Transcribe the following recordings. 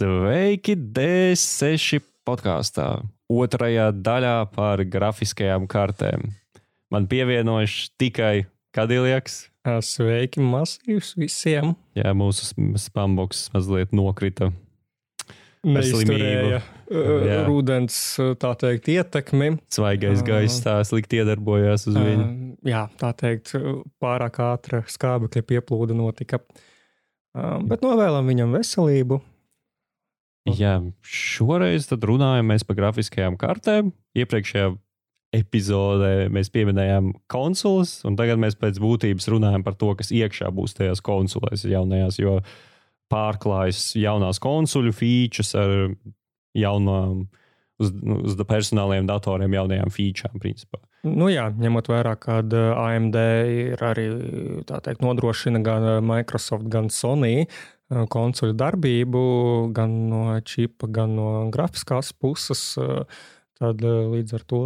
Sveiki, D6 podkāstā. Otrajā daļā par grafiskajām kartēm. Man pievienojuši tikai Kadiljaks. Sveiki, masīvs visiem! Jā, mūsu spamboks mazliet nokrita. Neizturēja Jā. rudens, tā teikt, ietekmi. Svaigais gaiss tā slikti iedarbojās uz viņu. Jā, tā teikt, pārāk ātra skābekļa pieplūda notika. Bet novēlam viņam veselību. Jā, šoreiz runājam par grafiskajām kartēm. Iepriekšējā epizodē mēs pieminējām konsoles, un tagad mēs pēc būtības runājam par to, kas iekšā būs tajās konsolēs jaunajās, jo pārklājas jaunās konsoļu features ar jaunām, uz, uz personāliem datoriem, jaunajām featurēm, principā. Nu jā, ņemot vērā, ka AMD ir arī teikt, nodrošina gan Microsoft, gan Sony konsoļu darbību, gan no čipa, gan no grafiskās puses, tad līdz ar to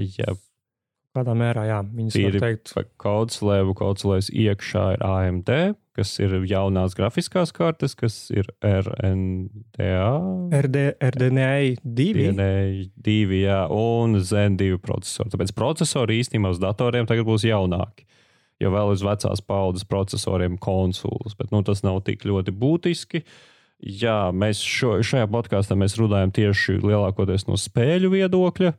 Jā, kādā mērā jā, viņas ir teikt. Kodslēvu, kodslēvs iekšā ir AMD, kas ir jaunās grafiskās kartes, kas ir RNDA. RD, RDNA 2. RDNA 2, jā, un Zen 2 procesori. Tāpēc procesori īstenībā uz datoriem tagad būs jaunāki. Jo vēl uz vecās paudzes procesoriem konsoles, bet nu, tas nav tik ļoti būtiski. Jā, mēs šo, šajā podkāstā mēs runājam tieši lielākoties no spēļu viedokļa.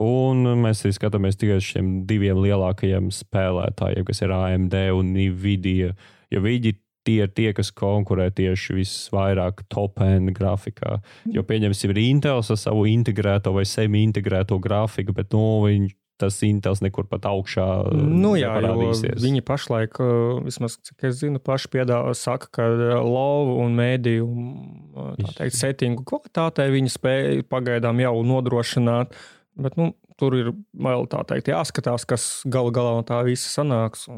Un mēs arī skatāmies tikai uz šiem diviem lielākajiem spēlētājiem, kas ir AMD un Nvidia. Jo viņi tie ir tie, kas konkurē tieši visvairāk top-end grafikā. Jo, pieņemsim, ir Intels ar savu integrēto vai semi-integrēto grafiku, bet nu, viņš, tas Intels nekur pat augšā nu, jā, viņi pašlaik, vismaz cik es zinu, paši piedāvā, saka, ka lovu un mēdīju teikt, settingu kvalitātei viņi spēja pagaidām jau nodrošināt. Bet nu, tur ir vēl tā teikt, jāskatās, kas galu galā no tā visa sanāks.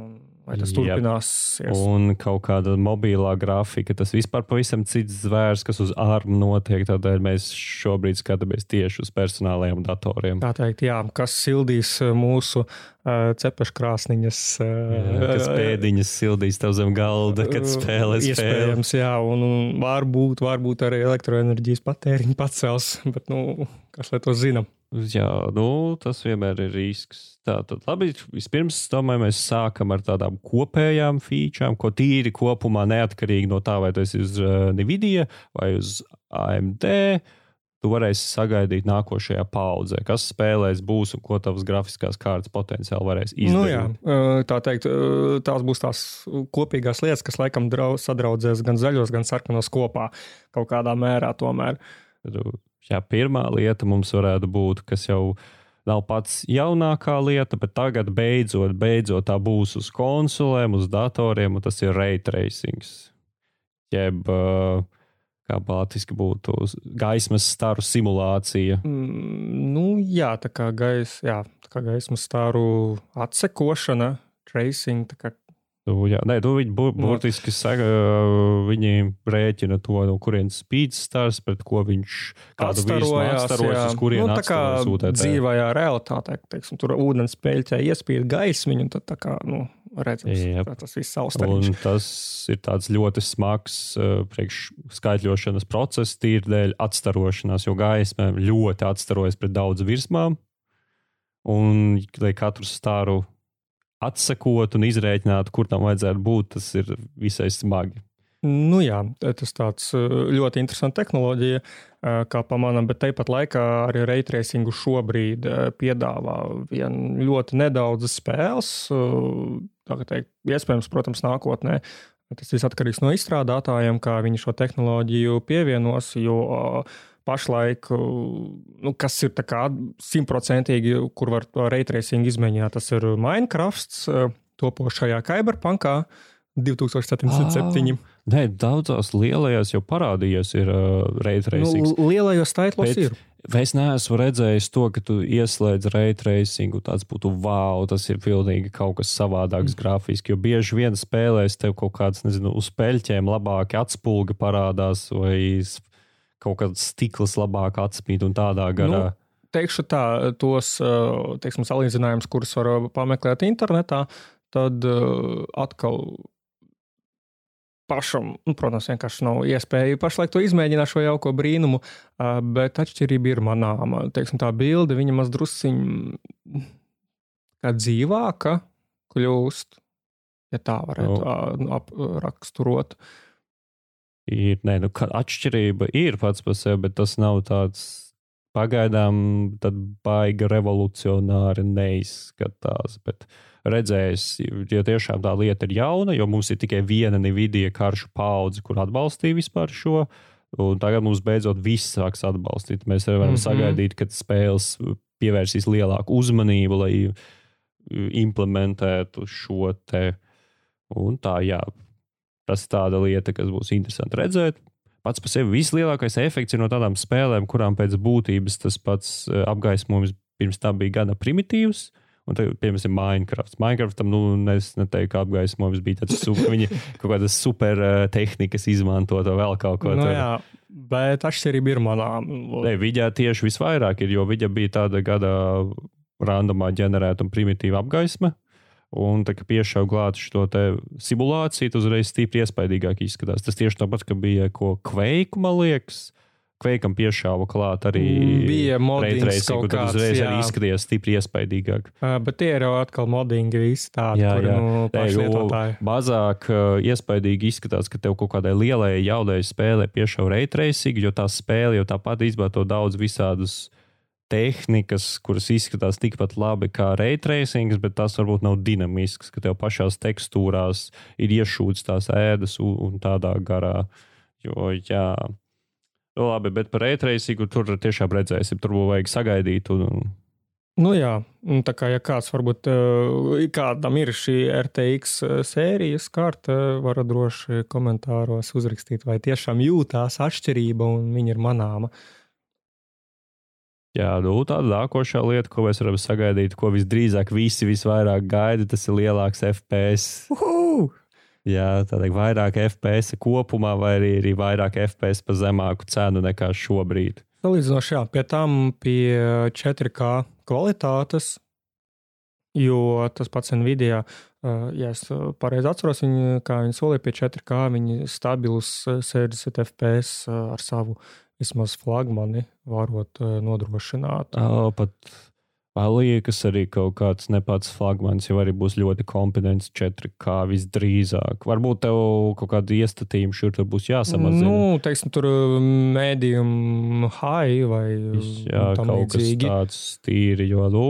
Vai tas turpināsies? Un kaut kāda mobilā grafika, tas vispār pavisam cits zvērs, kas uz ārmu notiek. Tādēļ mēs šobrīd skatāmies tieši uz personālajiem datoriem. Tā teikt, jā, kas sildīs mūsu uh, cepeškrāsniņas. Uh, jā, kas pēdiņas sildīs tev zem galda, kad spēlē spēli. Iespējams, jā, un, un varbūt, varbūt arī elektroenerģijas patēriņu pacels, bet, nu, kas lai to zinām. Jā, nu, tas vienmēr ir risks. Tātad, labi, vispirms domāju, mēs sākam ar tādām kopējām featurēm, ko tīri kopumā neatkarīgi no tā, vai tas ir uz uh, Nvidia vai uz AMD. Tu varēsi sagaidīt nākošajā paudzē, kas spēlēs, būs un ko tavas grafiskās kārtas potenciāli varēs izdarīt. Nu jā, tā teikt, tās būs tās kopīgās lietas, kas laikam sadraudzēs gan zaļos, gan sarkanos kopā kaut kādā mērā tomēr. Jā, pirmā lieta mums varētu būt, kas jau nav pats jaunākā lieta, bet tagad beidzot, beidzot tā būs uz konsolēm, uz datoriem, un tas ir ray tracing. Jeb, kā bātiski būtu, gaismas staru simulācija. Mm, nu, jā, tā kā, gais, jā, tā kā gaismas staru atsekošana, tracing, kā jā, nē, tu viņi bur, burtiski saka, viņi rēķina to, no kurienes spīd stars, pret ko viņš kādu atstarojas, uz kurien nu, tā kā dzīvajā realitātē, teiksim, tur ūdens peļķē iespīd gaismiņu, un tad tā kā, nu, redzams, jā. tas viss savstarpēji. Un tas ir tāds ļoti smags uh, priekš skaitļošanas process, tīri dēļ atstarošanās, jo gaisma ļoti atstarojas pret daudz virsmām, un lai katru stāru atsekot un izrēķināt, kur tam vajadzētu būt, tas ir visai smagi. Nu jā, tas tāds ļoti interesants tehnoloģija, kā pamanām, bet tāpat laikā arī reitrēsingu šobrīd piedāvā vien ļoti nedaudzas spēles. Teikt, iespējams, protams, nākotnē. Tas viss atkarīgs no izstrādātājiem, kā viņi šo tehnoloģiju pievienos, jo pašlaik, nu, kas ir simtprocentīgi, kur var to reitrēsingu izmēģināt, tas ir Minecraft, topošajā Cyberpunkā 2077. Ah. Nē, daudzās lielajās jau parādījies ir uh, reitrēsings. Nu, lielajos taitlos ir. Es neesmu redzējis to, ka tu ieslēdz reitracingu. Tas būtu wow, tas ir pilnīgi kaut kas savādāks mm. grafiski. Jo bieži vien spēlēs tev kaut kāds, nezinu, uz peļķiem labāki atspulgi parādās vai kaut kāds stikls labāk atspīd un tādā garā. Nu, teikšu tā, tos teiksim, salīdzinājumus, kurus var pameklēt internetā, tad atkal pašam, nu, protams, vienkārši nav iespēja pašlaik to izmēģināt, šo jauko brīnumu, bet atšķirība ir manāma. Teiksim, tā bilde, viņa maz drusciņ kā dzīvāka kļūst, ja tā varētu no. apraksturot. Ir, nē, nu, atšķirība ir pats par sevi, bet tas nav tāds pagaidām baigi revolucionāri neizskatās. Bet, redzējis, ja tiešām tā lieta ir jauna, jo mums ir tikai viena Nvidia karšu paudze, kur atbalstīja vispār šo. Un tagad mums beidzot viss sāks atbalstīt. Mēs varam mm -hmm. sagaidīt, ka spēles pievērsīs lielāku uzmanību, lai implementētu šo te. Un tā, jā, tas ir tāda lieta, kas būs interesanti redzēt. Pats par sevi vislielākais efekts ir no tādām spēlēm, kurām pēc būtības tas pats eh, apgaismojums pirms tam bija gana primitīvs. Un tagad, piemēram, Minecraft. Minecraftam, nu, es neteiktu, ka apgaismojums bija tāds super, viņi kaut kādas super uh, tehnikas izmantot vai vēl kaut ko nu, tādu. Jā, bet atšķirība ir manā. Nē, viņa tieši visvairāk ir, jo viņa bija tāda gada randomā ģenerēta un primitīva apgaisma. Un tā kā piešāva klāt šo simulāciju, tas uzreiz stipri iespaidīgāk izskatās. Tas tieši tāpat, ka bija ko kveiku, man liekas, Kveikam piešāva klāt arī mm, bija moddings, kaut kāds, uzreiz jā. arī izskatījās stipri iespaidīgāk. Uh, bet tie ir jau atkal moddingi visi tādi, jā, kur, jā. Nu, Nē, mazāk uh, iespaidīgi izskatās, ka tev kaut kādai lielai jaudai spēlē piešāva raytracing, jo tā spēle jau tāpat izmanto daudz visādus tehnikas, kuras izskatās tikpat labi kā raytracings, bet tas varbūt nav dinamisks, ka tev pašās tekstūrās ir iešūts tās ēdas un, un tādā garā. Jo, jā, Nu, labi, bet par e-tracīgu tur tiešām redzēsim. Tur vajag sagaidīt. Un... Nu jā, tā kā ja kāds varbūt eh, kādam ir šī RTX eh, sērijas karta, var droši komentāros uzrakstīt, vai tiešām jūtās atšķirība un viņa ir manāma. Jā, nu, tāda nākošā lieta, ko mēs varam sagaidīt, ko visdrīzāk visi visvairāk gaida, tas ir lielāks FPS. Uhu! Jā, tādā vairāk FPS kopumā, vai arī, arī vairāk FPS par zemāku cenu nekā šobrīd. Salīdzinoši, jā, pie tam pie 4K kvalitātes, jo tas pats Nvidia, ja es pareizi atceros, viņi, kā viņi solīja pie 4K, viņi stabilus 60 FPS ar savu vismaz flagmani varot nodrošināt. Oh, pat Liekas, arī kaut kāds nepats flagmanis jau arī būs ļoti kompetents 4K visdrīzāk. Varbūt tev kaut kāda iestatījuma šur tur būs jāsamazina. Nu, teiksim, tur medium high vai Jā, kaut līdzīgi. kas tāds tīri, jo, nu,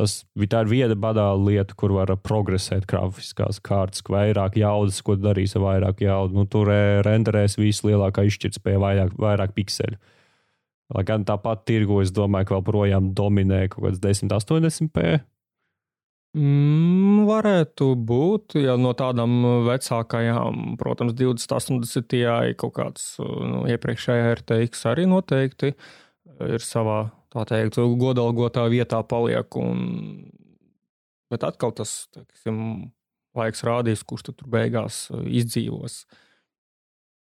tas tā ir viena banāla lieta, kur var progresēt grafiskās kārtas, vairāk jaudas, ko darīs ar vairāk jaudu. Nu, tur renderēs vislielākā izšķirtspēja vairāk, vairāk pikseļu. Lai gan tāpat tirgu, es domāju, ka vēl projām dominē kaut kāds 1080p. Mm, varētu būt, ja no tādām vecākajām, protams, 2080. Ti kaut kāds nu, iepriekšējā RTX arī noteikti ir savā, tā teikt, godalgotā vietā paliek. Un... Bet atkal tas, teiksim, laiks rādīs, kurš tur beigās izdzīvos.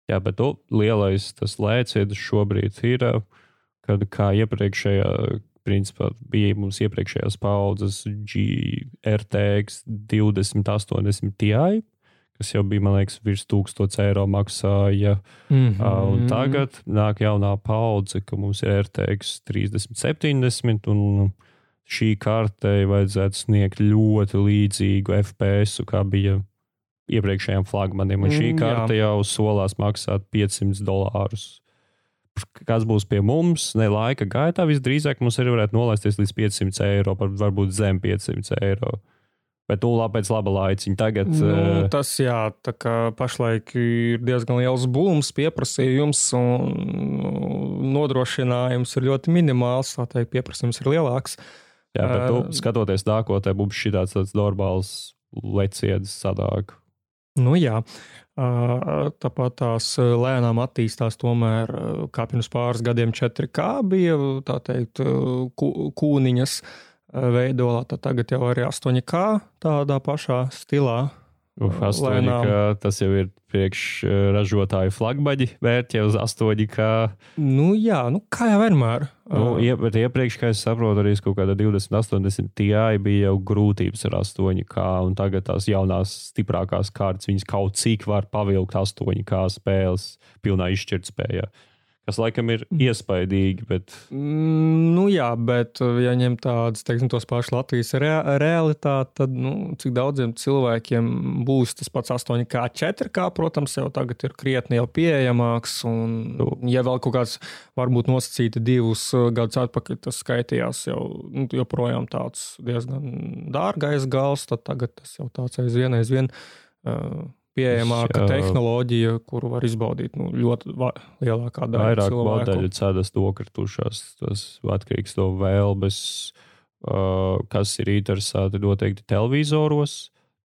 Jā, bet tu, lielais tas lēciens šobrīd ir. Uh, kad kā iepriekšējā, principā bija mums iepriekšējās paudzes GRTX 2080 Ti, kas jau bija, man liekas, virs 1000 eiro maksāja. Mm -hmm. Un tagad nāk jaunā paudze, ka mums ir RTX 3070 un šī kartei vajadzētu sniegt ļoti līdzīgu FPS, kā bija iepriekšējiem flagmaniem. Un šī mm, karte jau solās maksāt 500 dolārus kas būs pie mums, ne laika gaitā, visdrīzāk mums arī varētu nolaisties līdz 500 eiro, varbūt zem 500 eiro. Bet nu, labi, pēc laba laiciņa tagad. Nu, uh... Tas, jā, tā kā pašlaik ir diezgan liels būms, pieprasījums un nodrošinājums ir ļoti minimāls. Tā teikt, pieprasījums ir lielāks. Jā, bet uh, tu, skatoties nākotnē, mums šī tāds, tāds normāls leciens sadāk. Nu jā, Tāpat tās lēnām attīstās, tomēr kā pirms pāris gadiem 4K bija tā teikt, kūniņas veidolā, tad tagad jau arī 8K tādā pašā stilā Uf, astoņi, lēnām. kā, tas jau ir priekšražotāju flagmaģi vērķi uz 8K. Nu, jā, nu, kā jau vienmēr. Nu, ie, bet iepriekš, kā es saprotu, arī kaut kāda 20, 80 TI bija jau grūtības ar 8K, un tagad tās jaunās, stiprākās kārtas, viņas kaut cik var pavilkt 8K spēles pilnā izšķirtspējā. Kas laikam ir iespaidīgi, bet Mm, Nu, jā, bet, uh, ja ņem tādas, teiksim, tos pašus Latvijas rea realitāti, tad, nu, cik daudziem cilvēkiem būs tas pats 8K, 4K, protams, jau tagad ir krietni jau pieejamāks. Un, ja vēl kaut kāds, varbūt nosacīti divus uh, gadus atpakaļ, tas skaitījās jau nu, joprojām tāds diezgan dārgais gals, tad tagad tas jau tāds aizvien, aizvien. Uh, Pieejamāka Jā. tehnoloģija, kuru var izbaudīt nu, ļoti lielākā daļa vairāk cilvēku. modeļu cedas nokratušās. Tas atkarīgs no vēlmes, uh, kas ir interesanti noteikti televizoros.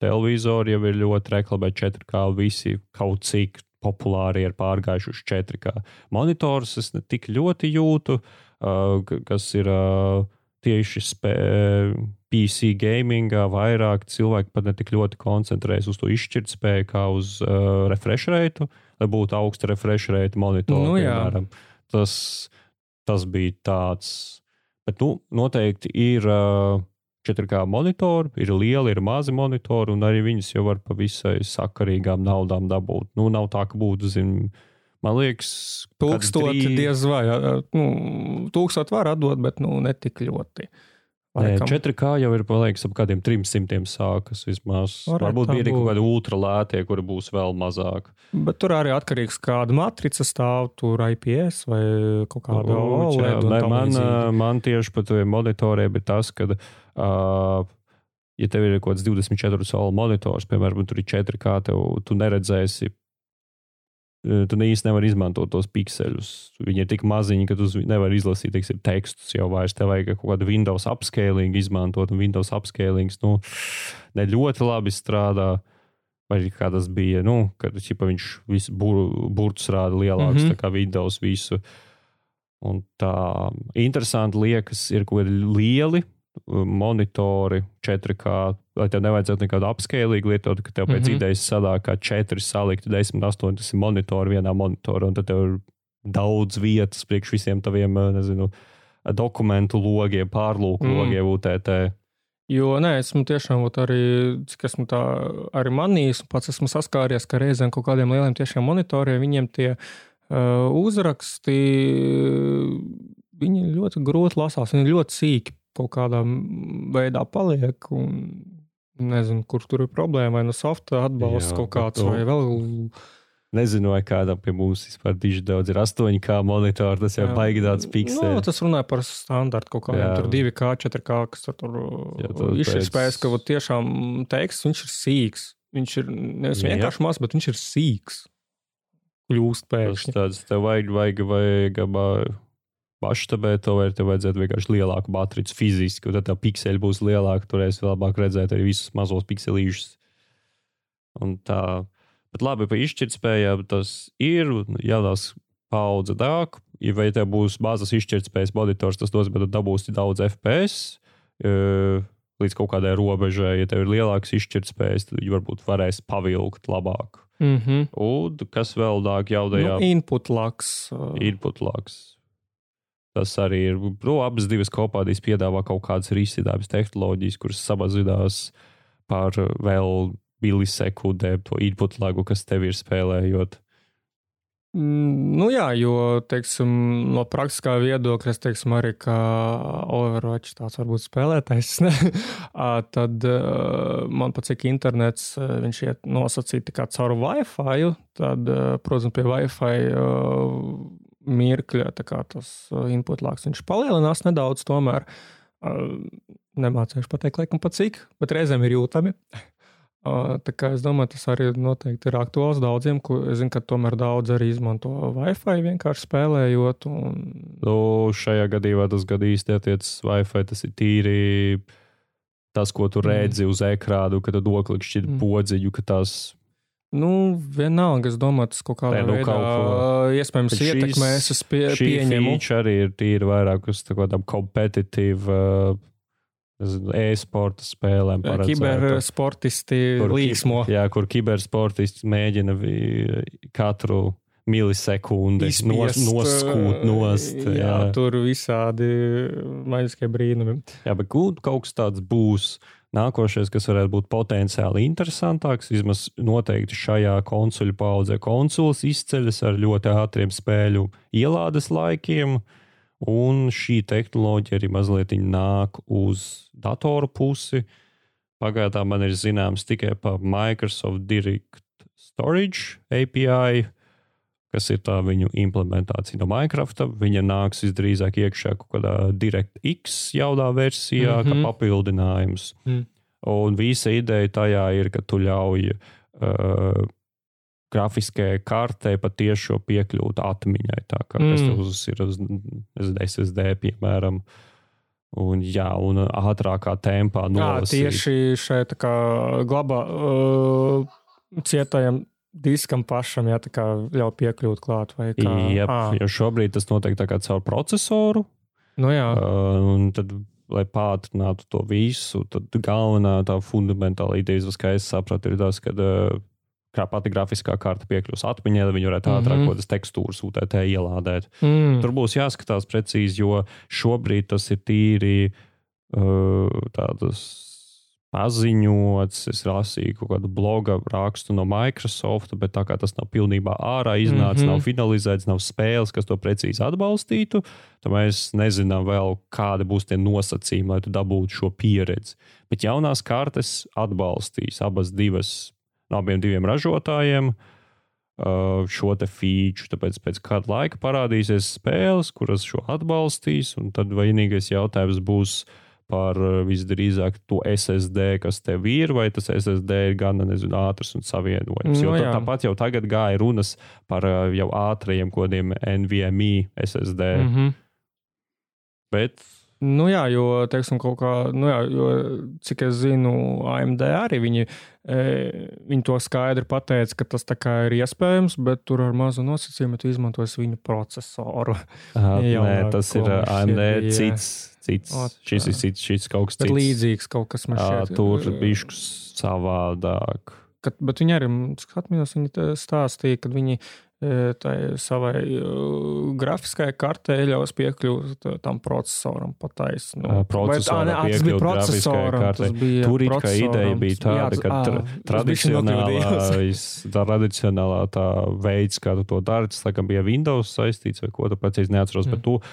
Televizori jau ir ļoti reklamēti 4K, visi kaut cik populāri ir pārgājuši uz 4K. Monitors es ne tik ļoti jūtu, uh, kas ir uh, tieši spē, PC gamingā vairāk cilvēki pat ne tik ļoti koncentrējas uz to izšķirtspēju kā uz uh, refresh rate, lai būtu augsta refresh rate monitora. Nu, piemēram. tas, tas bija tāds. Bet nu, noteikti ir uh, 4K monitori, ir lieli, ir mazi monitori, un arī viņus jau var pa visai sakarīgām naudām dabūt. Nu, nav tā, ka būtu, zin, man liekas, kāds Tūkstoti trī- diez vai. Nu, tūkstot var atdot, bet nu, ne tik ļoti. Nē, Laikam. 4K jau ir, man liekas, ap kādiem 300 sākas vismaz. Varētu Varbūt bija arī kaut kādi ultralētie, kuri būs vēl mazāk. Bet tur arī atkarīgs kāda matrica stāv, tur IPS vai kaut kāda OLED. man, man tieši par tiem monitoriem ir tas, ka, uh, ja tev ir kaut kāds 24 soli monitors, piemēram, tur ir 4K, tev, tu neredzēsi. Ā, Tu īsti nevari izmantot tos pikseļus. Viņi ir tik maziņi, ka tu nevari izlasīt teiksim, tekstus jau vairs. Tev vajag kaut kādu Windows upscaling izmantot, un Windows upscalings nu, ne ļoti labi strādā. Vai kā tas bija, nu, kad čipa, viņš visu bur, burtus rāda lielāks mm -hmm. kā Windows visu. Un tā interesanti liekas, ir kaut kādi lieli monitori 4K, lai tev nevajadzētu nekādu apskēlīgu lietot, ka tev pēc mm. -hmm. idejas sadāk kā 4 salikti 10, 8, tas ir monitori vienā monitorā, un tad tev ir daudz vietas priekš visiem taviem, uh, nezinu, dokumentu logiem, pārlūku Mm. logiem, UTT. Jo nē, esmu tiešām arī, cik esmu tā arī manījis, un pats esmu saskāries, ka reizēm kaut kādiem lieliem tiešām monitoriem viņiem tie uh, uzraksti, viņi ļoti grūti lasās, viņi ļoti sīki kaut kādā veidā paliek. Un, Nezinu, kur tur ir problēma, vai no softa atbalsts Jā, kaut kāds, nu, vai vēl Nezinu, vai kādam pie mums vispār diži daudz ir 8K monitori, tas jau baigi tāds Nu, pikseli. tas runāja par standartu kaut kādiem tur 2K, 4K, kas tur, pēc- spējas, ka tiešām teksts viņš ir sīks. Viņš ir nevis vienkārši mazs, bet viņš ir sīks. Kļūst Tas pēkšņi. tāds tev vajag, vajag, vajag abā- paštabēt to, vai tev vajadzētu vienkārši lielāku matricu fiziski, un tad tā pikseli būs lielāka, turēs labāk redzēt arī visus mazos pikselīšus. Un tā, bet labi, pa izšķirtspējām tas ir, un jaunās paudze dāk, ja vai tev būs mazas izšķirtspējas monitors, tas nozīmē, ka tu dabūsi daudz FPS. eh, Līdz kaut kādai robežai, ja tev ir lielāks izšķirtspējas, tad varbūt varēs pavilkt labāk. Mm -hmm. Un kas vēl nāk nu, jaunajā input laks. uh, input logs. Tas arī ir. Nu, abas divas kompānijas piedāvā kaut kādas risinājumas, tehnoloģijas, kuras samazinās par vēl milisekundēm to input lagu, kas tev ir spēlējot. Mm, Nu jā, jo, teiksim, no praktiskā viedokļa, es teiksim, arī kā Overwatch tāds varbūt spēlētājs, tad uh, man pat cik internets, viņš iet nosacīt tā kā caur Wi-Fi, tad, uh, protams, pie Wi-Fi mirkļa, tas uh, input lāks, viņš palielinās nedaudz tomēr. Uh, Nemācīšu pateikt, laikam, pat cik, bet reizēm ir jūtami. Uh, Tā kā es domāju, tas arī noteikti ir aktuāls daudziem, ko es zinu, ka tomēr daudz arī izmanto Wi-Fi vienkārši spēlējot. Un... Nu, šajā gadījumā tas gan īsti attiecas Wi-Fi. Tas ir tīri tas, ko tu Mm. redzi uz ekrāna, kad tu doklikšķi Mm. podziņu, ka tas Nu, vienalga, es domāju, tas kaut kādā Nē, nu, veidā iespējams šīs- ietekmēs. Es pie, pieņemu. feature arī ir tīri vairāk uz tā kādām kompetitīvām uh, e-sporta spēlēm. Kibersportisti līksmo. Jā, kur kibersportisti mēģina katru milisekundi nos, noskūt nost. Jā, jā, tur visādi maģiskie brīnumi. Jā, bet kaut kas tāds būs. Nākošais, kas varētu būt potenciāli interesantāks, vismaz noteikti šajā konsoļu paudzē, konsoles izceļas ar ļoti ātriem spēļu ielādes laikiem, un šī tehnoloģija arī mazliet nāk uz datoru pusi. Pagaidām man ir zināms tikai par Microsoft Direct Storage API, kas ir tā viņu implementācija no Minecraft. Viņa nāks visdrīzāk iekšā kaut kādā DirectX jaudā versijā, mm -hmm. kā mhm. papildinājums. Mm. Un visa ideja tajā ir, ka tu ļauj uh, grafiskajai kartē patiešo piekļūt atmiņai. Tā kā mm. tas ir uz SSD, piemēram. Un, jā, un ātrākā tempā nolasīt. Jā, tieši šeit glabā uh, cietajam diskam pašam, kā ļauj piekļūt klāt. Kā, jā, jo šobrīd tas notiek caur procesoru. Nu jā. Uh, un tad, lai pātrinātu to visu, tad galvenā tā fundamentāla ideja, kā es sapratu, ir tas, ka uh, pati grafiskā karta piekļūs atmiņai, lai viņi varētu mm -hmm. ātrāk kaut kādas tekstūras UTT ielādēt. Mm. Tur būs jāskatās precīzi, jo šobrīd tas ir tīri uh, tādas paziņots. Es lasīju kaut kādu bloga rakstu no Microsoft, bet tā kā tas nav pilnībā ārā iznācis, mm -hmm. nav finalizēts, nav spēles, kas to precīzi atbalstītu, tad mēs nezinām vēl, kādi būs tie nosacījumi, lai tu dabūtu šo pieredzi. Bet jaunās kartes atbalstīs abas divas no abiem diviem ražotājiem. Uh, šo te feature, tāpēc pēc kāda laika parādīsies spēles, kuras šo atbalstīs, un tad vienīgais jautājums būs, uh, par eh, visdrīzāk to SSD, kas tev ir, vai tas SSD ir gan nezinu, ātrs un savienojams. No, nu jo tā, tāpat jau tagad gāja runas par eh, jau ātrajiem kodiem NVMe SSD. Mm -hmm. Bet Nu jā, jo, teiksim, kaut kā, nu jā, jo, cik es zinu, AMD arī viņi E, viņi to skaidri pateica, ka tas ir iespējams, bet tur ar mazu nosacījumu tu izmantosi viņu procesoru. Aha, nē, tas ir AMD ir, cits. Cits. Ot, šis ir cits, šis kaut kas cits. Līdzīgs kaut kas man šķiet. Tur bišķi savādāk. Kad, bet viņi arī, atminos, viņi stāstīja, ka viņi tai savai grafiskajai kartē ļaus piekļūt tam procesoram pataisnu. Nu, procesoram bet, ā, tas bija procesoram. Tas bija Tur it kā ideja bija tāda, ka tra tradicionālais, tā tradicionālā tā veids, kā tu to dari, tas laikam bija Windows saistīts vai ko, tu precīzi neatceros, mm. bet tu uh,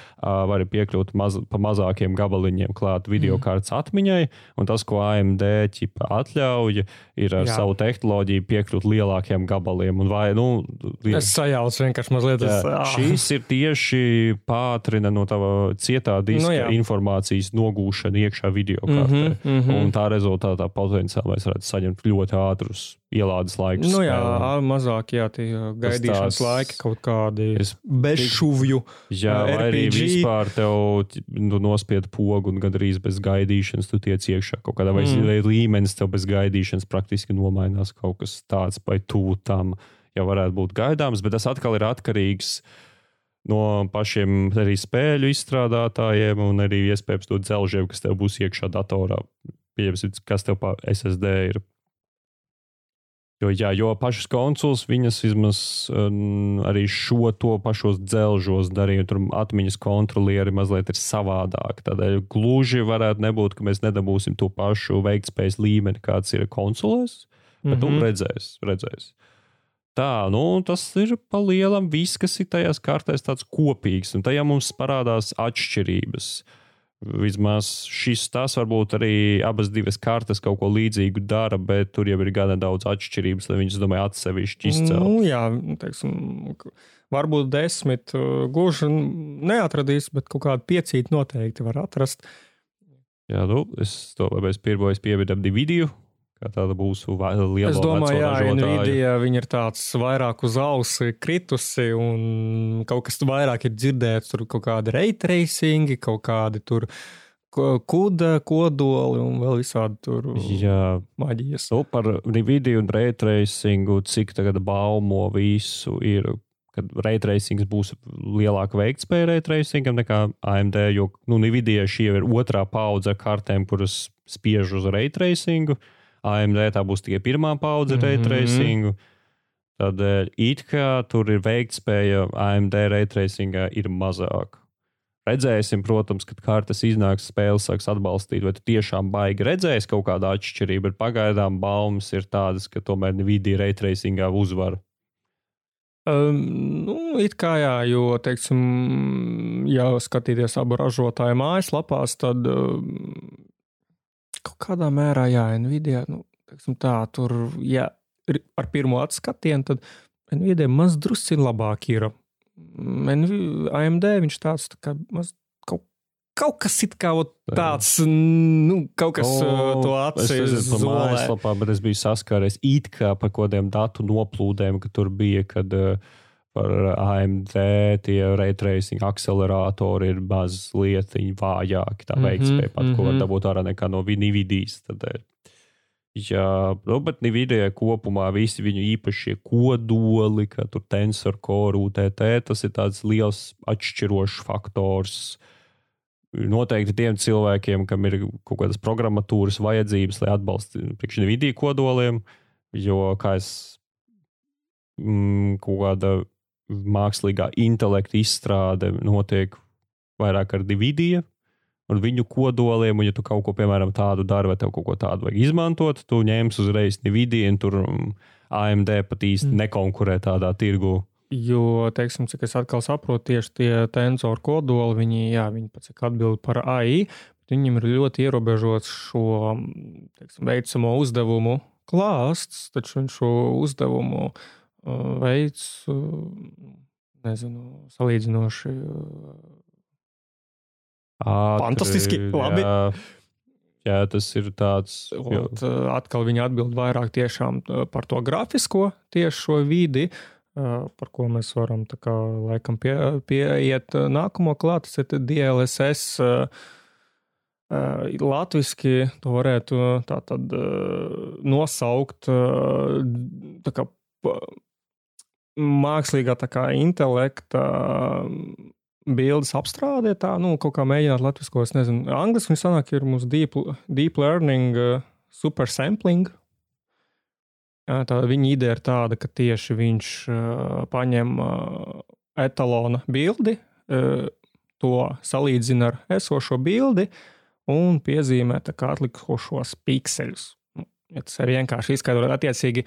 vari piekļūt maz, pa mazākiem gabaliņiem klāt video mm. kartes atmiņai, un tas, ko AMD ķipa atļauj, ir ar Jā. savu tehnoloģiju piekļūt lielākiem gabaliem. Un vai, nu, es sajauc vienkārši mazliet. Jā, es, šīs ir tieši pātrina no tava cietā diska nu, jā. informācijas nogūšana iekšā video kartē. Mm -hmm, mm -hmm. Un tā rezultātā potenciāli mēs varētu saņemt ļoti ātrus ielādes laikus. Nu jā, spēlēm. mazāk, jā, tie gaidīšanas tās, laiki kaut kādi es, bezšuvju. Jā, vai RPG. arī vispār tev nu, nospied pogu un gandrīz bez gaidīšanas tu tiec iekšā kaut kādā mm. vai līmenis tev bez gaidīšanas praktiski nomainās kaut kas tāds vai tuvu tam jau varētu būt gaidāms, bet tas atkal ir atkarīgs no pašiem arī spēļu izstrādātājiem un arī iespējams no dzelžiem, kas tev būs iekšā datorā. Pieņemsim, kas tev pa SSD ir. Jo, jā, jo pašas konsoles, viņas vismaz um, arī šo to pašos dzelžos darīja. Tur atmiņas kontrolieri mazliet ir savādāk. Tādēļ gluži varētu nebūt, ka mēs nedabūsim to pašu veiktspējas līmeni, kāds ir konsolēs. Bet mm -hmm. nu redzēs, redzēs. Tā, nu, tas ir pa lielam viss, kas ir tajās kartēs tāds kopīgs, un tajā mums parādās atšķirības. Vismaz šis tas varbūt arī abas divas kartes kaut ko līdzīgu dara, bet tur jau ir gana daudz atšķirības, lai viņas, domāju, atsevišķi izcelt. Nu, jā, teiksim, varbūt desmit uh, gluži neatradīs, bet kaut kādu piecīti noteikti var atrast. Jā, nu, es to mēs pirmo pievedam divu video, kā tāda būs liela Es domāju, ka Nvidia ir tāds vairāk uz ausi kritusi, un kaut kas vairāk ir dzirdēts, tur kaut kādi reitracingi, kaut kādi tur kuda, kodoli un vēl visādi tur maģijas. Nu, par Nvidia un reitracingu, cik tagad baumo visu ir. ka raytracings būs lielāka veiktspēja raytracingam nekā AMD, jo nu, Nvidia šī jau ir otrā paudze ar kartēm, kuras spiež uz raytracingu. AMD tā būs tikai pirmā paudze mm -hmm. raytracingu. Tādēļ it kā tur ir veiktspēja AMD raytracingā ir mazāka. Redzēsim, protams, kad kartes iznāks, spēles sāks atbalstīt, vai tu tiešām baigi redzēsi kaut kādu atšķirību, bet pagaidām baumas ir tādas, ka tomēr Nvidia raytracingā uzvar Um, nu, it kā jā, jo, teiksim, ja skatīties abu ražotāju mājaslapās, tad um, kaut kādā mērā, jā, Nvidia, nu, tā, tur, ja ar pirmo atskatienu, tad Nvidia maz drusciņ labāk ir. AMD viņš tāds tā kā maz kaut kas it kā tāds, nu, kaut kas oh, to atsevišķi bet es biju saskāries it kā par kaut kādiem datu noplūdēm, ka tur bija, kad uh, par AMD tie raytracing akceleratori ir mazliet vājāki, tā mm -hmm, veiktspēja pat, mm -hmm. ko var mhm. dabūt ārā nekā no Nvidias. Tādēļ. Jā, nu, bet Nvidia kopumā visi viņu īpašie kodoli, kā tur tensor core, UTT, tas ir tāds liels atšķirošs faktors. Noteikti tiem cilvēkiem, kam ir kaut kādas programmatūras vajadzības, lai atbalstītu priekšņu vidīju kodoliem, jo kā es mm, kaut kāda mākslīgā intelekta izstrāde notiek vairāk ar dividiju. Un viņu kodoliem, un ja tu kaut ko, piemēram, tādu dari, vai tev kaut ko tādu vajag izmantot, tu ņemsi uzreiz Nvidia, un tur mm, AMD pat īsti mm. nekonkurē tādā tirgu. Jo, teiksim, cik es atkal saprotu, tieši tie tensoru kodoli, viņi, jā, viņi pats atbild par AI, bet viņiem ir ļoti ierobežots šo teiksim, veicamo uzdevumu klāsts, taču viņš šo uzdevumu uh, veids, nezinu, salīdzinoši Ātri, fantastiski labi. Jā. Jā, tas ir tāds. Ot, atkal viņi atbild vairāk tiešām par to grafisko, tieši šo vidi, par ko mēs varam kā, laikam pie, pieiet nākamo klāt, tas ir DLSS. Latvijasiski to varētu tā tad nosaukt tā kā mākslīgā tā kā intelekta bildes apstrādē, tā, nu, kaut kā mēģināt latvisko, es nezinu, angliski viņi sanāk, ir mums deep, deep learning, super sampling, Tā viņa ideja ir tāda, ka tieši viņš uh, paņem uh, etalona bildi, uh, to salīdzina ar esošo bildi un piezīmē atlikušos pikseļus. Nu, ja tas ir vienkārši izskaidrot, attiecīgi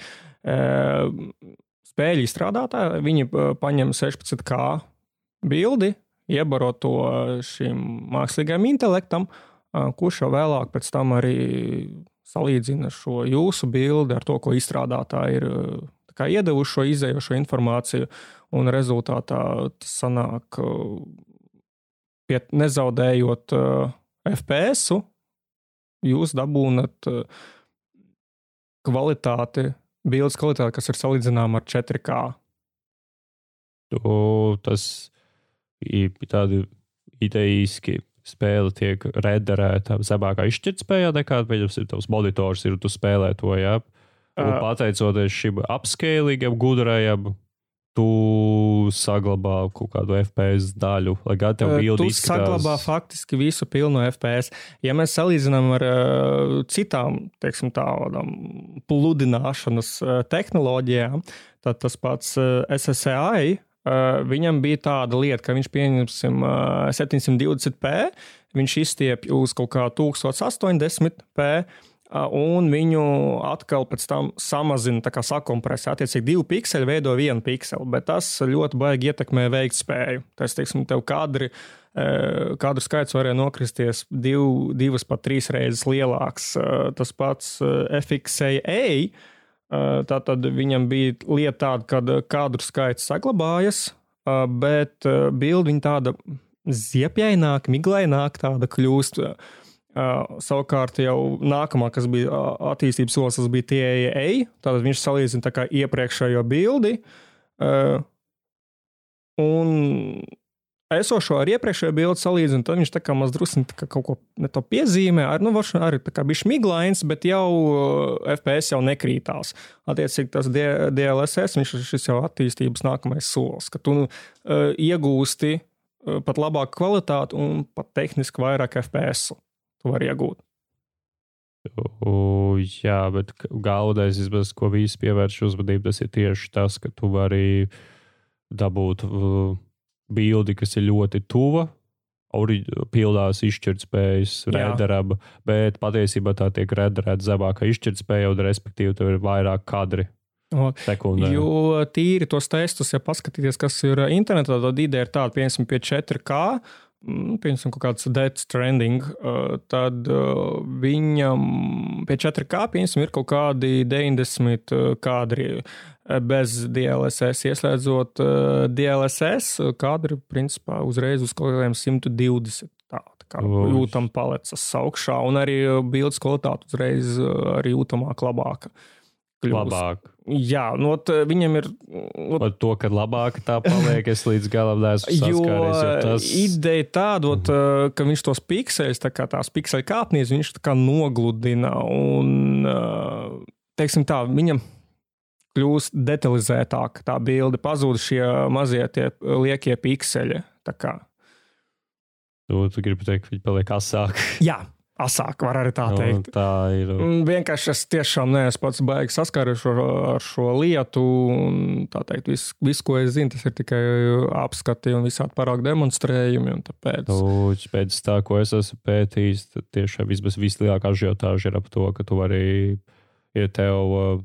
spēļu izstrādātāji, viņi paņem 16K bildi, iebaro to šim mākslīgajam intelektam, kurš jau vēlāk pēc tam arī salīdzina šo jūsu bildi ar to, ko izstrādātāji ir iedevuši šo izējošo informāciju, un rezultātā tas sanāk, pie, nezaudējot FPS, jūs dabūnat kvalitāti, bildes kvalitāti, kas ir salīdzināma ar 4K. Tu, tas ir tādi ideiski spēle tiek rederēta zemākā izšķirtspējā nekā, pieņemsim, tavs monitors ir, tu spēlē to, jā. Un uh, pateicoties šim apskēlīgam, gudrajam, tu saglabā kaut kādu FPS daļu, lai gan tev bija bildi. Tu izskatās... saglabā faktiski visu pilnu FPS. Ja mēs salīdzinām ar uh, citām, teiksim, tādām pludināšanas uh, tehnoloģijām, tad tas pats uh, SSAI Uh, viņam bija tāda lieta, ka viņš pieņemsim uh, 720p, viņš izstiepj uz kaut kā 1080p, uh, un viņu atkal pēc tam samazina, tā kā sakompresē. Attiecīgi, divi pikseli veido vienu pikseli, bet tas ļoti baigi ietekmē veiktspēju. Tas, teiksim, tev kadri. Uh, kadru skaits varēja nokristies div, divas pat trīs reizes lielāks. Uh, tas pats FXA Tātad viņam bija lieta tāda, ka kadru skaits saglabājas, bet bilde viņa tāda ziepjaināka, miglaināka tāda kļūst. Savukārt, jau nākamā, kas bija attīstības solis, tas bija TAA. Tātad viņš salīdzina iepriekšējo bildi. Un esošo ar iepriekšējo bildi salīdzinu, tad viņš tā kā mazliet kaut ko to piezīmē. Ar, nu, arī tā kā bija miglains, bet jau uh, FPS jau nekrītās. Attiecīgi, tas DLSS viņš ir šis jau attīstības nākamais solis, ka tu uh, iegūsti uh, pat labāku kvalitāti un pat tehniski vairāk FPS. Tu vari iegūt. U, jā, bet galvenais, ko visi pievērš uzmanību, tas ir tieši tas, ka tu vari dabūt uh, bildi, kas ir ļoti tuva. Pildās izšķirtspējas, redzama, bet patiesībā tā tiek redzēta zemākā izšķirtspēja, un respektīvi tur ir vairāk kadri Sekundē. Jo tīri tos testus, ja paskatīties, kas ir internetā, tad ideja ir tāda, piemēram, pie 4K Nu, piemēram, kaut kāds Death Stranding, uh, tad uh, viņam pie 4K piemēram, ir kaut kādi 90 uh, kadri bez DLSS. Ieslēdzot DLSS, kadri principā uzreiz uz kaut kādiem 120. Tā, tā kā jūtam palecas augšā, un arī bildes kvalitāte uzreiz arī jūtamāk labāka. Kļūst. Labāk. Jā, nu, viņam ir. No, Par to, ka labāk tā paliek, es līdz galam neesmu saskāries. Jo tas... ideja tāda, mm -hmm. ka viņš tos pikseļus, tā kā tās pikseļu kāpnīs, viņš tā kā nogludina un, teiksim tā, viņam kļūst detalizētāk tā bilde, pazūd šie mazie tie liekie pikseļi. Tu, tu gribi teikt, ka viņi paliek asāki. Jā, asāk, var arī tā nu, teikt. Nu, tā ir. Mm, vienkārši es tiešām neesmu pats baigi saskāries ar, ar šo lietu. Un, tā teikt, viss, vis, ko es zinu, tas ir tikai apskati un visādi parāku demonstrējumi. Tāpēc... Lūdzu, pēc tā, ko es esmu pētījis, tad tiešām vismaz vislielākā ažiotāža ir ap to, ka tu vari, ja tev uh,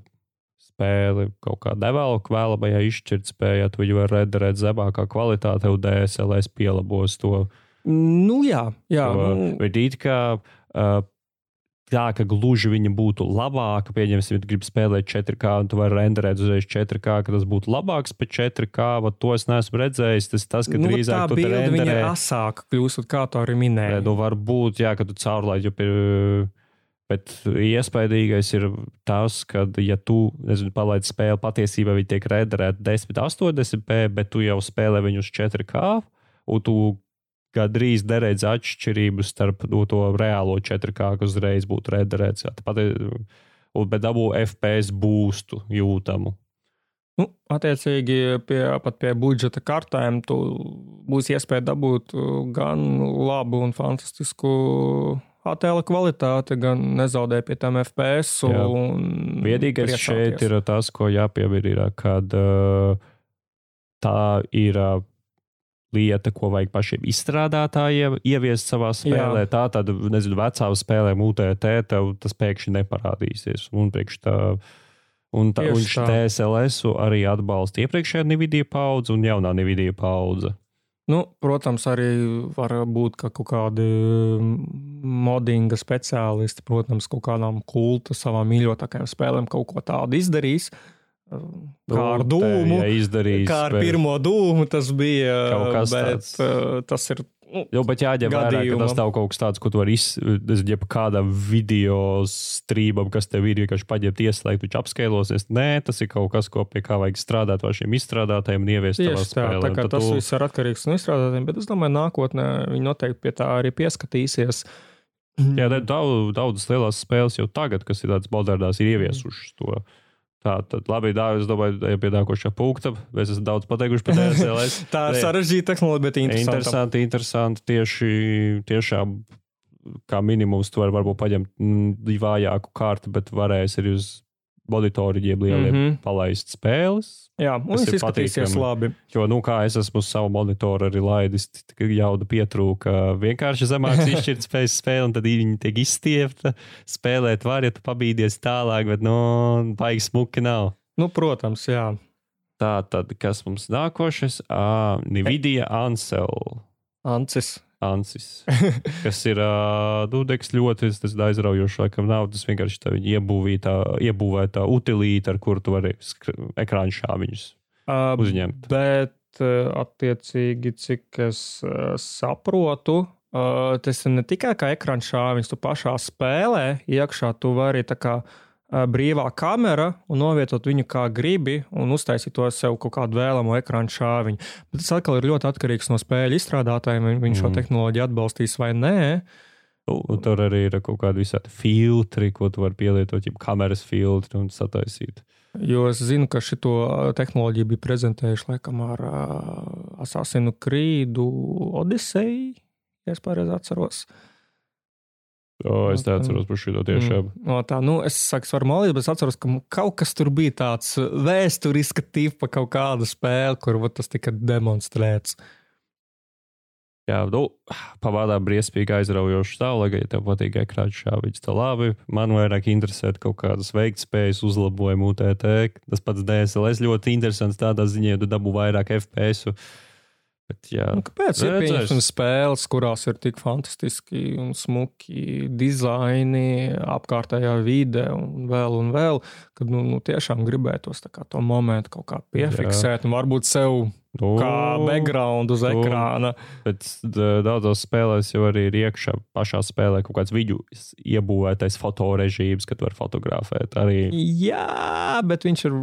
spēli kaut kā develop vēlamajā izšķirtspējā, tu viņu var redzēt zemākā kvalitātē, un DSLS pielabos to. Nu, jā, jā. To, nu... Bet it kā uh, tā, ka gluži viņa būtu labāka. Pieņemsim, ja gribi spēlēt 4K, un tu vari renderēt uzreiz 4K, ka tas būtu labāks pēc 4K. To es neesmu redzējis. Tas, tas ka nu, drīzāk tā tu renderē... viņa asāka kļūstot, kā tu arī minēji. Nu, varbūt, jā, ka tu caurlaidi, jo pie, Bet iespaidīgais ir tas, ka, ja tu nezinu, palaid spēli, patiesībā viņi tiek rederēti 1080p, bet tu jau spēlē viņu uz 4K, un tu gandrīz neredz atšķirību starp no, to reālo 4K, kas uzreiz būtu redzēts. Tāpat, bet dabū FPS būstu jūtamu. Nu, attiecīgi, pie, pat pie budžeta kartēm būs iespēja dabūt gan labu un fantastisku attēla kvalitāti, gan nezaudēt pie tām FPS. Vienīgais šeit ir tas, ko jāpiemina, ir, kad uh, tā ir. Uh, lieta, ko vajag pašiem izstrādātājiem ieviest savā spēlē. Jā. Tā tad, nezinu, vecām spēlēm UTT tev tas pēkšņi neparādīsies. Un priekš tā. Un, tā, un TSLS arī atbalsta iepriekšējā Nvidia paudze un jaunā Nvidia paudze. Nu, protams, arī var būt ka kaut kādi modinga speciālisti, protams, kaut kādām kulta savām mīļotākajām spēlēm kaut ko tādu izdarīs. Uh, Kā ar dūmu. Ja izdarījis, kā ar bet... pirmo dūmu tas bija. Kaut kas bet, tāds. Uh, tas ir. Nu, jo, bet jāņem vērā, ka tas nav kaut kas tāds, ko tu vari izdarīt, ja kādam video strīmam, kas tev ir vienkārši paņemt, ieslēgt, viņš apskailosies. Nē, tas ir kaut kas, ko pie kā vajag strādāt ar šiem izstrādātājiem un ieviest savā spēlē. Tā, kā tas tu... viss ir atkarīgs no izstrādātājiem, bet es domāju, nākotnē viņi noteikti pie tā arī pieskatīsies. Jā, daudz, daudzas lielās spēles jau tagad, kas ir tādas modernās, ir ieviesušas to. Mm Tā tad labi, dāvā, es domāju, ejam pie nākošā punkta. Mēs esam daudz pateikuši par DSLS. tā ir sarežģīta tehnoloģija, bet interesanti. Interesanti, interesanti. Tieši, tiešām, kā minimums, tu vari varbūt paņemt mm, vājāku kārtu, bet varēs arī uz monitoriem lieliem mm -hmm. palaist spēles. Jā, un tas izskatīsies labi. Jo, nu, kā es esmu uz savu monitoru arī laidis, jauda pietrūka vienkārši zemāks izšķirtspējas spēle, un tad viņi tiek izstiepta. Spēlēt var, ja tu pabīdies tālāk, bet, nu, baigi smuki nav. Nu, protams, jā. Tā tad, kas mums nākošais? Ah, Nvidia Ansel. Ancis. Ansis, kas ir Dudeks ļoti aizraujošs, laikam nav tas vienkārši tā iebūvēta, iebūvēta utilīte, ar kuru tu vari ekrāņu šāviņus uh, uzņemt. Bet, attiecīgi, cik es uh, saprotu, uh, tas ir ne tikai kā ekrāņu šāviņš, tu pašā spēlē iekšā tu vari tā kā brīvā kamera un novietot viņu kā gribi un uztaisīt to sev kaut kādu vēlamo ekrānu šāviņu. Bet tas atkal ir ļoti atkarīgs no spēļu izstrādātājiem, vai viņi šo Mm. tehnoloģiju atbalstīs vai nē. Un tur arī ir kaut kādi visādi filtri, ko tu vari pielietot, jau kameras filtri un sataisīt. Jo es zinu, ka šo tehnoloģiju bija prezentējuši laikam ar uh, Assassinu Creed Odyssey, ja es pareizi atceros. O, es tā atceros par šo tiešām. Mm. No tā, nu, es saku, varu malīt, bet es atceros, ka kaut kas tur bija tāds vēsturiska tipa kaut kāda spēle, kur vat, tas tika demonstrēts. Jā, nu, pavādā briesmīgi aizraujoši stāvokli, ja tev patīk ekrāna šāviņš, tā labi. Man vairāk interesē kaut kādas veiktspējas uzlabojumu UTT. Tas pats DSLS ļoti interesants tādā ziņā, ja tu dabū vairāk FPS. -u. Bet, jā, Nu, kāpēc ir Redzēs. pieņemšanas spēles, kurās ir tik fantastiski un smuki dizaini, apkārtējā vide un vēl un vēl, kad nu, nu, tiešām gribētos kā to momentu kaut kā piefiksēt un varbūt sev nu, kā background uz nu, ekrāna. Bet d- daudzos spēlēs jau arī ir iekšā pašā spēlē kaut kāds video iebūvētais fotorežīms, kad var fotografēt. Arī Jā, bet viņš ir.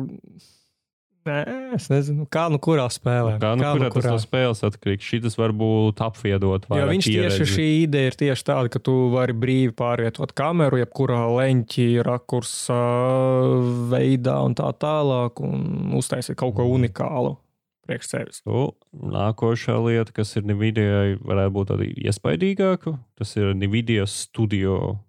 Nē, es nezinu, kā nu kurā spēlē. kā, nu, Kā kurā tas no spēles atkarīgs. Šis varbūt apviedot. Jo viņš tieši pieredzi. šī ideja ir tieši tāda, ka tu vari brīvi pārvietot kameru, jebkurā leņķī, rakursā, veidā un tā tālāk, un uztaisīt kaut ko unikālu priekš sevis. Nu, nākošā lieta, kas ir Nvidia, varētu būt arī iespaidīgāka. Tas ir Nvidia studio,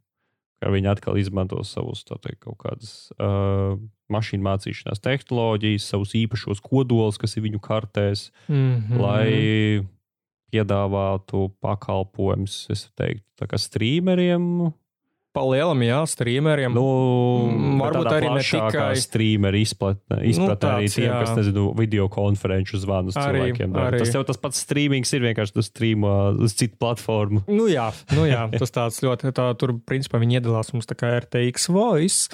kā viņi atkal izmanto savus tā teikt, kaut kādas uh, mašīnu mācīšanās tehnoloģijas, savus īpašos kodolus, kas ir viņu kartēs, Mm -hmm. lai piedāvātu pakalpojumus, es teiktu, streameriem. Palielam, jā, streameriem. Nu, Mm, varbūt arī ne tikai- streameru izplatnē, izpratnē arī tāds, tiem, jā. kas nezinu, video konferenču zvanus Arī- cilvēkiem. dara. arī. Tas jau tas pats streamings ir vienkārši tu streamo uz citu platformu. Nu jā, nu jā, tas tāds ļoti, tā, tur principā viņi iedalās mums tā kā RTX voice.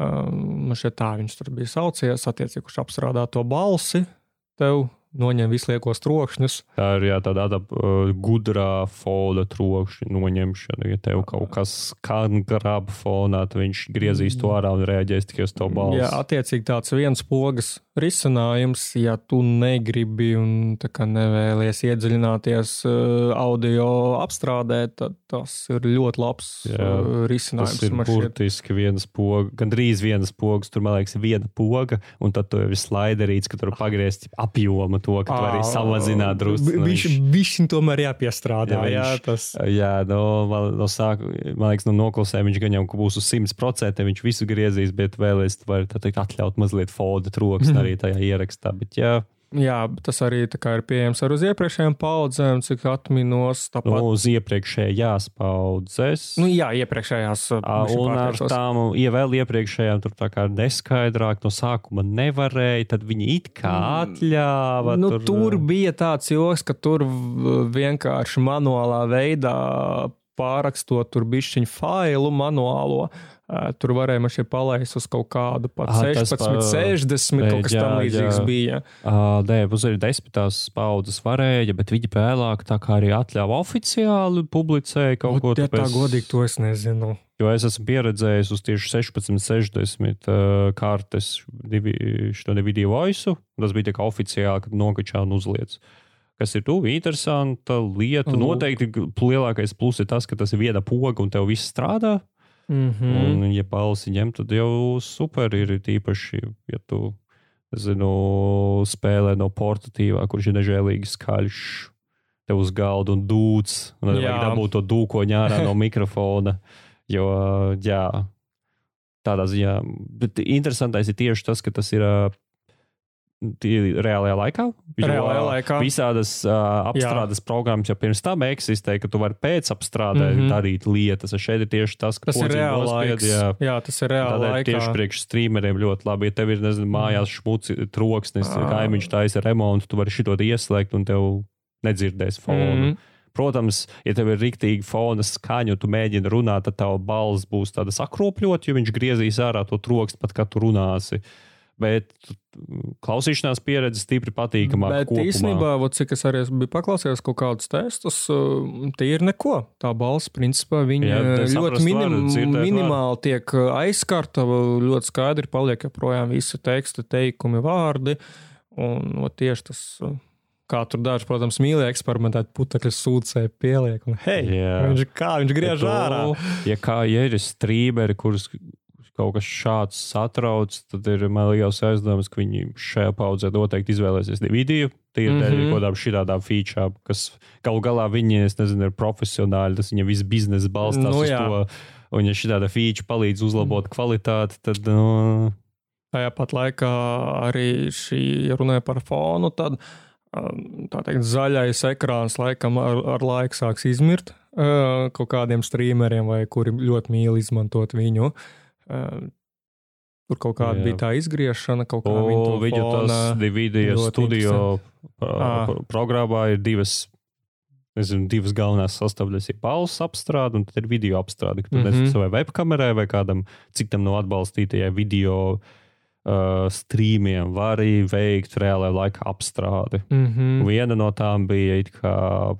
Um, nu šeit tā viņš tur bija saucies, attiecīgi, kurš apstrādā to balsi, tev noņem visliekos trokšņus. Tā ir jā, tāda tāda, uh, gudrā foda trokšņa noņemšana. Ja tev kaut kas skan graba fonā, tad viņš griezīs to ārā un reaģēs tikai uz to balsi. Jā, attiecīgi tāds viens pogas risinājums, ja tu negribi un tā nevēlies iedziļināties uh, audio apstrādē, tad tas ir ļoti labs Jā, uh, risinājums. Tas ir burtiski viens pogas, gandrīz viens pogas. Tur, man liekas, viena poga, un tad tu jau ir slaiderīts, ka tur pagriezt apjomu to, ka tu vari samazināt drusku. Viņš viņš tomēr jāpiestrādā. Jā, viņš- tas Jā, no, man, no sākuma, man liekas, no noklusē viņš gan jau būs uz 100%, viņš visu griezīs, bet vēlēs, tu vari tā teikt, atļaut mazliet foda troksni arī tajā ierakstā. Bet, jā, Jā, tas arī ir pieejams arī uz iepriekšējām paudzēm, cik atminos. nu, Tāpat, uz iepriekšējās paudzes. nu, jā, iepriekšējās. Bišķi Un ar tām, ja vēl iepriekšējām tur tā kā neskaidrāk no sākuma nevarēja, tad viņi it kā atļāva. Nu, tur, tur bija tāds joks, ka tur vienkārši manuālā veidā pārakstot tur bišķiņu failu manuālo. Tur varēja šeit palaist uz kaut kādu pat Ah, tas 16, pa- 60, kaut kas Jā, tam līdzīgs jā. bija. Uh, nē, arī desmitās paudzes varēja, bet viņi vēlāk tā kā arī atļāva oficiāli publicēt kaut ko Ja tā tādu. godīgi to es nezinu. Jo es esmu pieredzējis uz tieši 16, 60 uh, kartes divi, šo video voisu. Tas bija tā kā oficiāli, kad nokačā un uzliec. Kas ir tuvu interesanta lieta. Lūk. Noteikti lielākais plus ir tas, ka tas ir viena poga un tev viss strādā. Mm -hmm. Un, ja balsi ņem, tad jau super ir tīpaši, ja tu zinu, spēlē no portatīvā, kurš ir nežēlīgi skaļš. Tev uz galda un dūts, un tad Jā. vajag dabūt to dūkoņu ārā no mikrofona. Jo, jā, tādā ziņā. Bet interesantais ir tieši tas, ka tas ir reālajā laikā. Reālajā laikā. Visādas uh, apstrādes programmas jau pirms tam eksistē, ka tu vari pēc apstrādē mm Mhm. -hmm. darīt lietas. Šeit ir tieši tas, ka Tas ir nospied, laiks. jā. Jā, tas ir reāli Tādēļ tieši priekš streameriem ļoti labi. Ja tev ir, nezinu, mājās šmuci, troksnis, Ā. kaimiņš taisa remontu, tu vari šito ieslēgt un tev nedzirdēs fonu. Mhm. Protams, ja tev ir rīktīgi fona skaņa, un tu mēģini runāt, tad tava balss būs tāda sakropļota, jo viņš griezīs ārā to trokšņu pat, kad tu runāsi. Bet klausīšanās pieredze stipri patīkamāka. Bet kopumā. īstenībā, ot, cik es arī biju paklausījies kaut kādus testus, tie ir neko. Tā balss, principā, viņa Jā, ļoti minim, var, minimāli var. tiek aizskarta, ļoti skaidri paliek joprojām visi teksta, teikumi, vārdi. Un ot, tieši tas kā tur daži, protams, mīlēja eksperimentēt, putekļus sūcēja, pieliek. Un, hei, Jā. viņš, kā viņš griež ārā? Ja kā ja ir strīmeri, kurus kaut kas šāds satrauc, tad ir man liels aizdoms, ka viņi šajā paudzē noteikti izvēlēsies video. Tie ir mm -hmm. kaut kādām šādām feature, kas galu galā viņi, es nezinu, ir profesionāli, tas viņa viss biznesa balstās nu, uz to. Un, ja šī tāda feature palīdz uzlabot kvalitāti, tad. Nu... Tajā pat laikā arī šī, ja runāja par fonu, tad um, tā teikt, zaļais ekrāns laikam ar, ar laiku sāks izmirt uh, kaut kādiem streameriem, vai kuri ļoti mīl izmantot viņu. Uh, Tur kaut kāda jā. bija tā izgriešana, kaut kāda tāda video, tas video studio programmā ir divas. Nezinu, divas galvenās sastāvdaļas ir balss apstrāde un tad ir video apstrāde. Kad mm -hmm. nesat savai webkamerai vai kādam citam no atbalstītajai video uh, streamiem var arī veikt reālajā laikā apstrādi. Mm -hmm. Viena no tām bija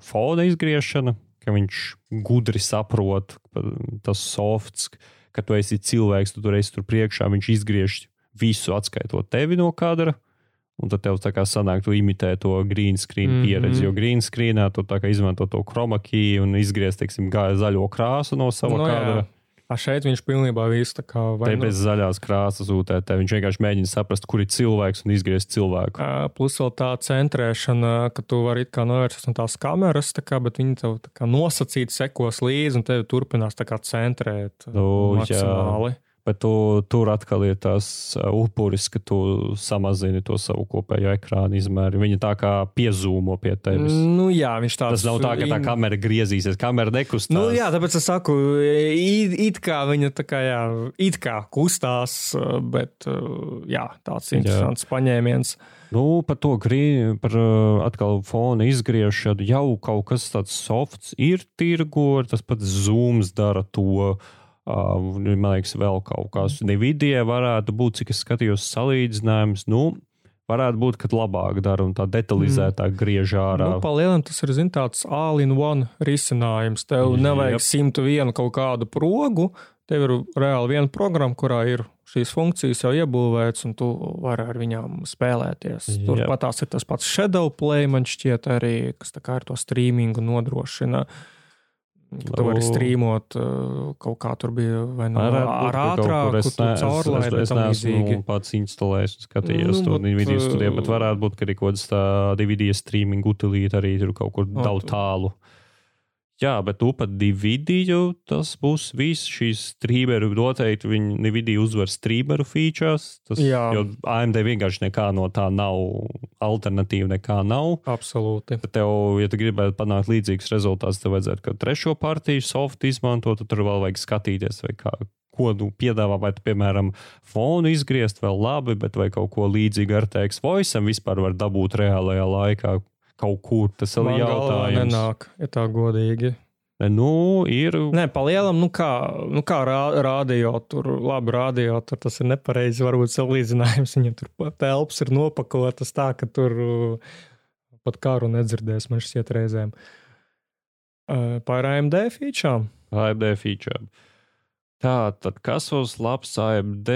fona izgriešana, ka viņš gudri saprot tas softs, ka tu esi cilvēks, tu tur esi tur priekšā, viņš izgriež visu atskaitot tevi no kadra. Un tad tev tā kā sanāk, tu imitē to green screen mm -hmm. pieredzi, jo green screenā tu izmanto to chroma key un izgriezt, teiksim, zaļo krāsu no sava no, kadra. Jā. A šeit viņš pilnībā visu tā kā vai nu... bez zaļās krāsas UTT. Viņš vienkārši mēģina saprast, kur ir cilvēks un izgriezt cilvēku. Plus vēl tā centrēšana, ka tu vari it kā novērsties no tās kameras, tā kā, bet viņi tev nosacīti sekos līdzi un tevi turpinās tā kā centrēt nu, maksimāli. Jā. Bet tu, tur atkal ir tas uh, upuris, ka tu samazini to savu kopējo ekrāna izmēru. Viņa tā kā piezūmo pie tevis. Nu, jā, viņš tāds - tas nav tā, ka tā kamera griezīsies, kamera nekustās. Nu, jā, tāpēc es saku, it, it kā viņa tā kā, jā, it kā kustās, bet jā, tāds interesants jā. paņēmiens. Nu, par to grīnu, par atkal fona izgriešanu jau kaut kas tāds softs ir tirgo, tas pats zooms dara to. Uh, man liekas, vēl kaut kas. Nvidia varētu būt, cik es skatījos, salīdzinājums. Nu, varētu būt, ka labāk dara un tā detalizētāk mm. griež ārā. Nu, Palielināt, tas ir zin, tāds all-in-one risinājums. Tev Jep. nevajag 101 kaut kādu progu. Tev ir reāli viena programma, kurā ir šīs funkcijas jau iebūvētas, un tu vari ar viņām spēlēties. Turpat tās ir tas pats Shadow Play, man šķiet, arī, kas tā kā ar to streamingu nodrošina. Uh, Tu vari strīmot, uh, kaut kā tur bija vai nu no ar ātrāku, es, ne, es, es, es neesmu pats instalējis un skatījos nu, to DVD studijā, bet varētu būt, ka ir kaut kāds tā DVD streaming utilīte arī tur kaut kur daudz tālu. Jā, bet tu pat Nvidia, tas būs viss šīs streameru noteikti. Viņi Nvidia uzvar streameru features. Tas, Jā. jo AMD vienkārši nekā no tā nav, alternatīva nekā nav. Absolūti. Tad tev, ja tu gribētu panākt līdzīgus rezultātus, tev vajadzētu kaut trešo partiju soft izmantot, tad tur vēl vajag skatīties, vai kā, ko tu piedāvā, vai tu, piemēram, fonu izgriezt vēl labi, bet vai kaut ko līdzīgu ar teiks voice vispār var dabūt reālajā laikā, kaut kur. Tas ir jautājums. Nenāk, ja tā godīgi. Nu, ir. Nē, palielam, nu kā, nu kā rā, rādio, tur labi rādio, tur tas ir nepareizi. Varbūt salīdzinājums viņam tur telpas ir nopakotas tā, ka tur uh, pat kāru nedzirdēs man šķiet reizēm. Uh, par AMD feature. AMD feature. Tā tad kas uz labs AMD?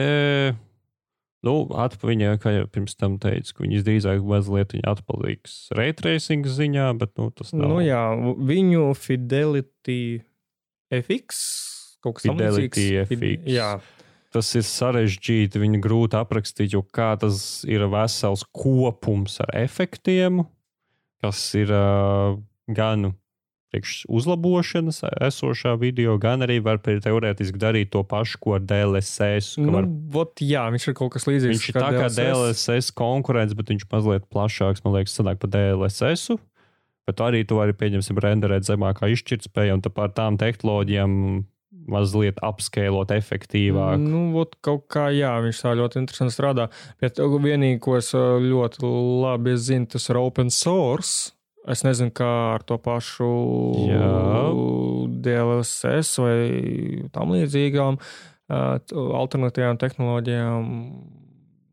Nu, atpakaļ, kā jau pirms tam teicu, ka viņas drīzāk mazliet atpaliks raytracing ziņā, bet nu, tas nav. Nu, jā, viņu Fidelity FX kaut kas Fidelity FX. Jā. Tas ir sarežģīti, viņu grūti aprakstīt, jo kā tas ir vesels kopums ar efektiem, kas ir uh, gan priekš uzlabošanas esošā video, gan arī var teorētiski darīt to pašu, ko ar DLSS. Nu, var... vot, jā, viņš ir kaut kas līdzīgs. Viņš ir tā kā DLSS, DLSS konkurents, bet viņš mazliet plašāks, man liekas, sanāk pa DLSS. Bet arī tu vari, pieņemsim, renderēt zemākā izšķirtspēja un par tām tehnoloģijām mazliet apskēlot efektīvāk. Nu, ot, kaut kā, jā, viņš tā ļoti interesanti strādā. Bet vienīgi, ko es ļoti labi zinu, tas ir open source. Es nezinu, kā ar to pašu Jā. DLSS vai tam līdzīgām alternatīvām tehnoloģijām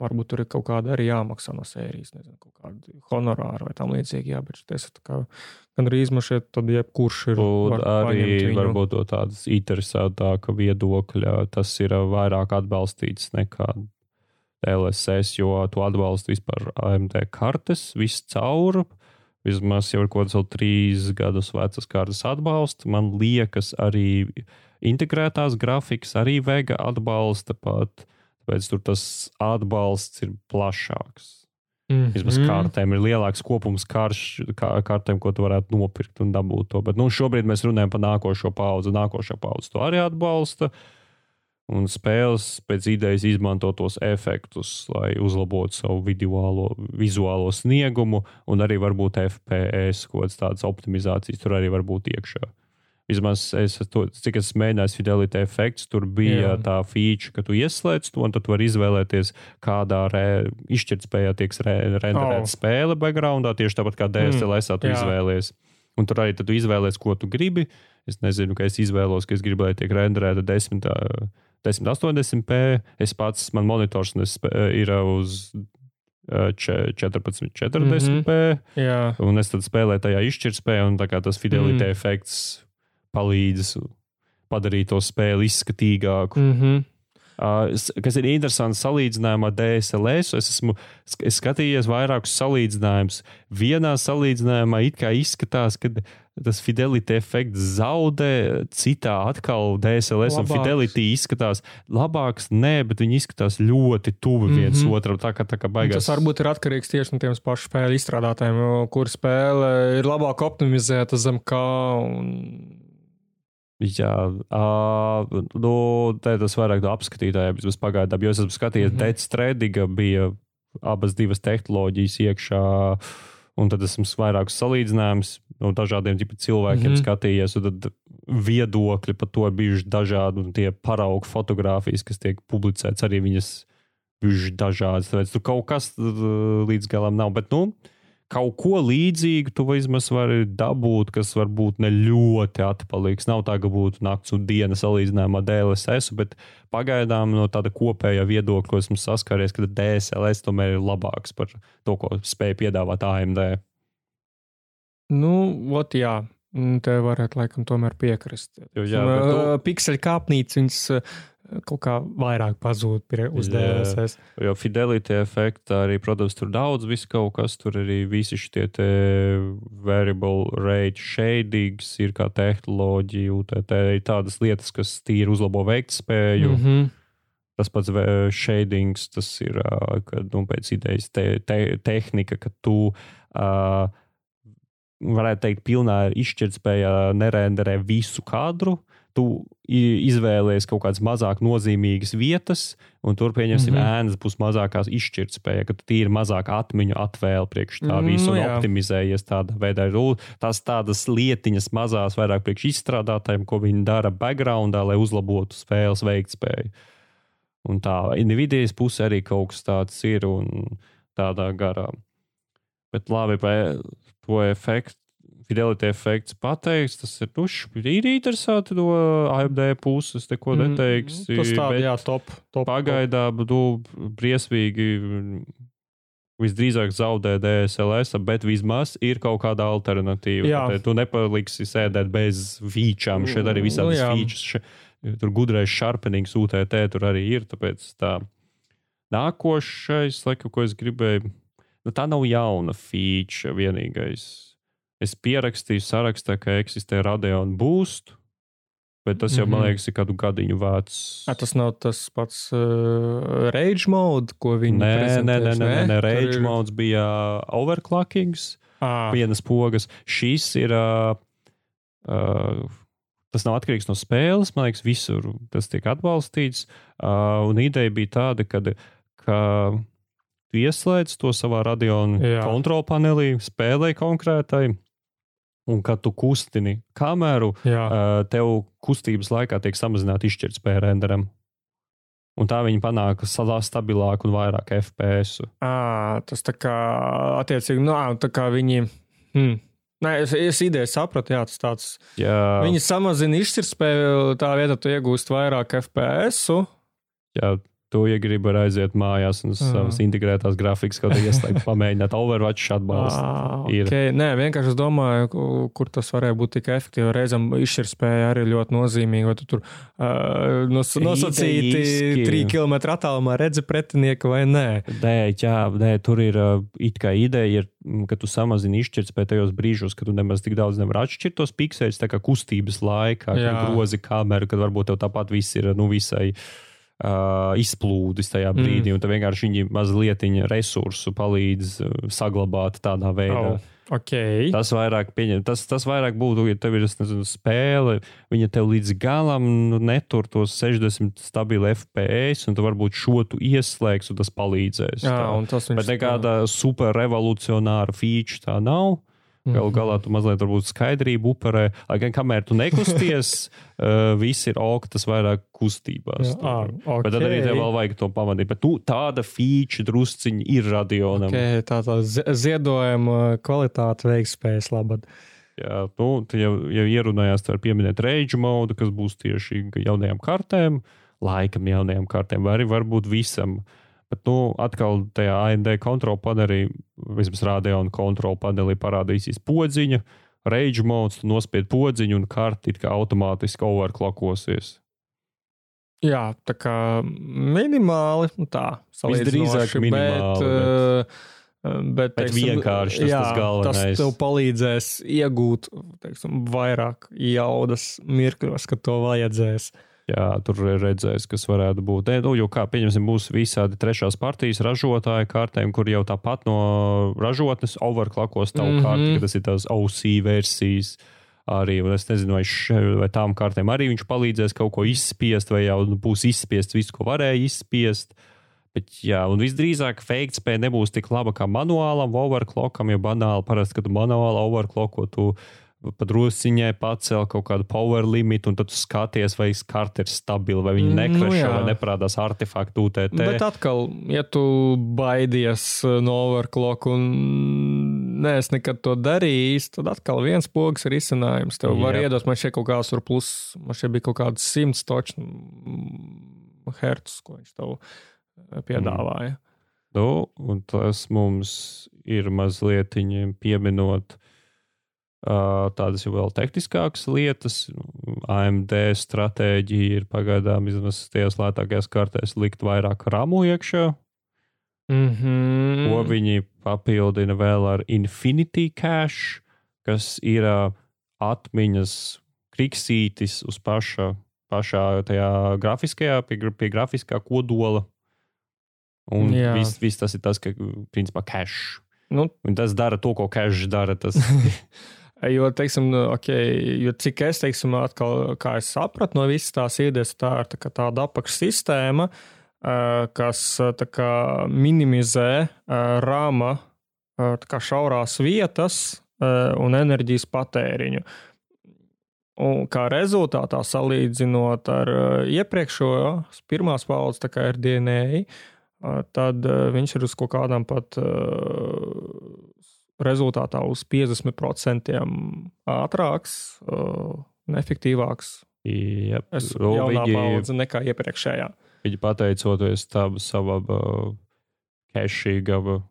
varbūt tur ir kaut kāda arī jāmaksā no sērijas, nezinu, kaut kāda honorāra vai tam līdzīgi. Jā, bet ir gan arī izmašiet, tad jebkurš ir. Var arī varbūt no tādas interesētāka viedokļa, tas ir vairāk atbalstīts nekā LSS, jo tu atbalsti vispār AMD kartes, viss cauri. Vismaz jau ir kaut kāds trīs gadus vecas kartes atbalsts. Man liekas, arī integrētās grafikas arī Vega atbalsta pat. Tāpēc tur tas atbalsts ir plašāks. Mm -hmm. Vismaz kārtēm ir lielāks kopums karš, kā, kartēm, ko tu varētu nopirkt un dabūt to. Bet nu, šobrīd mēs runājam par nākošo paudzi. Nākošā paudze to arī atbalsta. Un spēles pēc idejas izmanto tos efektus, lai uzlabotu savu vizuālo, vizuālo sniegumu, un arī varbūt FPS, kaut kādas tādas optimizācijas tur arī var būt iekšā. Vismaz es, to, cik es mēģināju, Fidelity efekts, tur bija Jā. tā feature, ka tu ieslēdz to, un tad vari izvēlēties, kādā re, izšķirtspējā tiek re, renderēta oh. spēle backgroundā, tieši tāpat kā DSLS mm. tu Jā. izvēlies. Un tur arī tu izvēlējies, ko tu gribi. Es nezinu, ka es izvēlos, ka es gribu, lai tiek renderēta 10, 1080p. Es pats, man monitors ir uz 14, 40p. Mm -hmm. Jā. Un es tad spēlēju tajā izšķirtspējā, un tas fidelity mm. efekts palīdz padarīt to spēli izskatīgāku. Mm -hmm. Uh, kas ir interesants salīdzinājumā ar DSLS. Es esmu es skatījies vairākus salīdzinājumus. Vienā salīdzinājumā it kā izskatās, ka tas fidelity efekts zaudē, citā atkal DSLS labāks. un fidelity izskatās labāks. Nē, bet viņi izskatās ļoti tuvi mm -hmm. viens otram. Tā kā, tā kā baigās. Tas varbūt ir atkarīgs tieši no tiem pašu spēļu izstrādātājiem, kur spēle ir labāk optimizēta zem kā. Un Jā, uh, nu, tas vairāk no apskatītājiem vismaz pagaidām, jo es esmu skatījies, mm -hmm. Dead Strandinga bija abas divas tehnoloģijas iekšā, un tad esmu vairākus salīdzinājumus no dažādiem cilvēkiem mm -hmm. skatījies, un tad viedokļi par to ir bijuši dažādi, un tie paraugu fotografijas, kas tiek publicētas, arī viņas bijušas dažādas. Tāpēc tur kaut kas līdz galam nav, bet, nu, uh, kaut ko līdzīgu tu vismaz vari dabūt, kas varbūt ne ļoti atpaliks. Nav tā, ka būtu nakts un diena salīdzinājumā DLSS, bet pagaidām no tāda kopējā viedokļa, ko esmu saskaries, ka DSLS tomēr ir labāks par to, ko spēja piedāvāt AMD. Nu, ot, jā. Te varētu laikam tomēr piekrist. Jo, jā, bet tu... Pikseļu kāpnītes, viņas kaut kā vairāk pazūd uz DLSS. Jā, jo fidelity efekta arī, protams, tur daudz viss kaut kas, tur arī visi šie variable rate shadings ir kā tehnoloģija, UTT ir tādas lietas, kas tīri uzlabo veiktspēju. Mm -hmm. Tas pats shadings, tas ir, kad, nu, pēc idejas te, te, tehnika, ka tu uh, varētu teikt, pilnā izšķirtspējā nerenderē visu kadru, tu izvēlējies kaut kādas mazāk nozīmīgas vietas, un tur pieņemsim, mm -hmm. ēnas būs mazākās izšķirtspēja, ka tu ir mazāk atmiņu atvēle priekš tā mm, visu un jā. optimizējies tādā veidā. Tās tādas lietiņas mazās, vairāk priekš izstrādātājiem, ko viņi dara backgroundā, lai uzlabotu spēles veiktspēju. Un tā Nvidias puse arī kaut kas tāds ir un tādā garā. Bet labi, par to efektu Fidelity efekts pateiks, tas ir, nu, ir interesanti no AMD puses, neko mm, neteiks. Tas tāds, jā, top, top. Pagaidām, nu, briesmīgi visdrīzāk zaudē DSLS, bet vismaz ir kaut kāda alternatīva. Jā. Tad tu nepaliksi sēdēt bez featurām. Šeit arī visādas nu, features. Tur gudrais sharpenings, UTT tur arī ir. Tāpēc tā nākošais, laikam, ko es gribēju, nu, tā nav jauna feature vienīgais es pierakstīju sarakstā, ka eksistē Radeon Boost. Bet tas jau, mm -hmm. man mhm. liekas, ir kādu gadiņu vecs. A, tas nav tas pats uh, rage mode, ko viņi nē, nē, nē, nē, nē, nē, rage ir... modes bija overclockings, ah. vienas pogas. Šis ir. Uh, uh, tas nav atkarīgs no spēles. Man liekas, visur tas tiek atbalstīts. Uh, un ideja bija tāda, kad, ka tu ieslēdz to savā radio kontrolpanelī, spēlē konkrētai un kad tu kustini kameru, Jā. tev kustības laikā tiek samazināta izšķirtspēja renderam. Un tā viņi panāk stabilāku un vairāk FPS. À, tas tā kā attiecīgi, nu, tā kā viņi. Hmm. Nē, es, es ideju sapratu, jā, tas tāds. Jā. Viņi samazina izšķirtspēju, tā vietā tu iegūst vairāk FPS. -u. Jā, tu, ja gribi aiziet mājās un savas integrētās grafikas kaut kā ieslēgt, pamēģināt Overwatch atbalstu. Ah, okay. Nē, vienkārši es domāju, kur tas varēja būt tik efektīvi. Reizēm izšķirtspēja arī ļoti nozīmīga. Vai tu tur uh, nos, nosacīti trīs km attālumā redzi pretinieku vai nē? Nē, jā, nē, tur ir it kā ideja, ir, ka tu samazini izšķirtspēju tajos brīžos, kad tu nemaz tik daudz nevar atšķirt tos pikseļus, tā kā kustības laikā, kad grozi kameru, kad varbūt tev tāpat viss ir nu, visai uh, izplūdis tajā brīdī, mm. un tad vienkārši viņi mazliet resursu palīdz uh, saglabāt tādā veidā. Oh. Okay. Tas vairāk, pieņem, tas, tas vairāk būtu, ja tev ir nezinu, spēle, viņa tev līdz galam nu, netur tos 60 stabili FPS, un tu varbūt šo tu ieslēgs, un tas palīdzēs. Jā, un tas Bet nekāda super revolucionāra feature tā nav. Galu mhm. galā tu mazliet varbūt skaidrību upurē, lai gan kamēr tu nekusties, uh, viss ir ok, tas vairāk kustībās. Jā, à, okay. Bet tad arī tev vēl vajag to pamanīt. Bet tu, tāda feature drusciņi ir radionam. Okay, tā tā ziedojuma kvalitāte veikspējas labad. Jā, nu, jau, jau ierunājās ar pieminēt rage modu, kas būs tieši jaunajām kartēm, laikam jaunajām kartēm, vai arī varbūt visam. Uh, Bet, nu, atkal tajā AMD kontrolu panelī, vismaz Radeon kontrolu panelī parādīsies podziņa, rage modes, nospied podziņu un karti kā automātiski overclockosies. Jā, tā kā minimāli, nu tā, salīdzinoši minimāli. Bet, bet... Bet, bet teiksim, vienkārši tas, jā, tas galvenais. Tas tev palīdzēs iegūt teiksim, vairāk jaudas mirkļos, kad to vajadzēs. Uh, Jā, tur ir redzējis, kas varētu būt. E, nu, jo, kā pieņemsim, būs visādi trešās partijas ražotāji kārtēm, kur jau tāpat no ražotnes overklakos tavu mm -hmm. kārtu, tas ir tās OC versijas. Arī, es nezinu, vai, š, vai tām kārtēm arī viņš palīdzēs kaut ko izspiest, vai jau nu, būs izspiests viss, ko varēja izspiest. Bet, jā, un visdrīzāk veiktspēja nebūs tik laba kā manuālam overclockam, jo banāli parasti, kad manuāli overclocko, tu padrusciņai pacēl kaut kādu power limitu, un tad skaties, vai karte ir stabila, vai viņi nekrešo, nu, jā. vai neprādās artefaktu UTT. Bet atkal, ja tu baidies uh, no overclock un neesi nekad to darījis, tad atkal viens pogas ir izcinājums. Tev var iedot, man šeit kaut kāds tur plus, man šeit bija kaut kāds simts toču hertus, ko viņš tev uh, piedāvāja. Mm. Nu, un tas mums ir mazliet pieminot Tādas jau vēl tehniskākas lietas. AMD stratēģija ir pagaidām vismaz tajās lētākajās kartēs likt vairāk ramu iekšā. Mm -hmm. Ko viņi papildina vēl ar Infinity Cache, kas ir atmiņas kriksītis uz paša, pašā tajā grafiskajā, pie, pie grafiskā kodola. Un viss vis tas ir tas, ka, principā, cache. Nu, Un tas dara to, ko cache dara. Jo, teiksim, nu, okay, jo cik es, teiksim, atkal, kā es sapratu no visas tās idejas, tā ir tā tāda apakšsistēma, kas kā, minimizē rāma kā, šaurās vietas un enerģijas patēriņu. Un kā rezultātā, salīdzinot ar iepriekšējo pirmās paudzes, tā kā ir DNA, tad viņš ir uz kaut kādām pat rezultātā uz 50% ātrāks un efektīvāks. Yep. Es nu, jaunā viņi, paudze nekā iepriekšējā. Viņi pateicoties tam savam uh, cashīgam,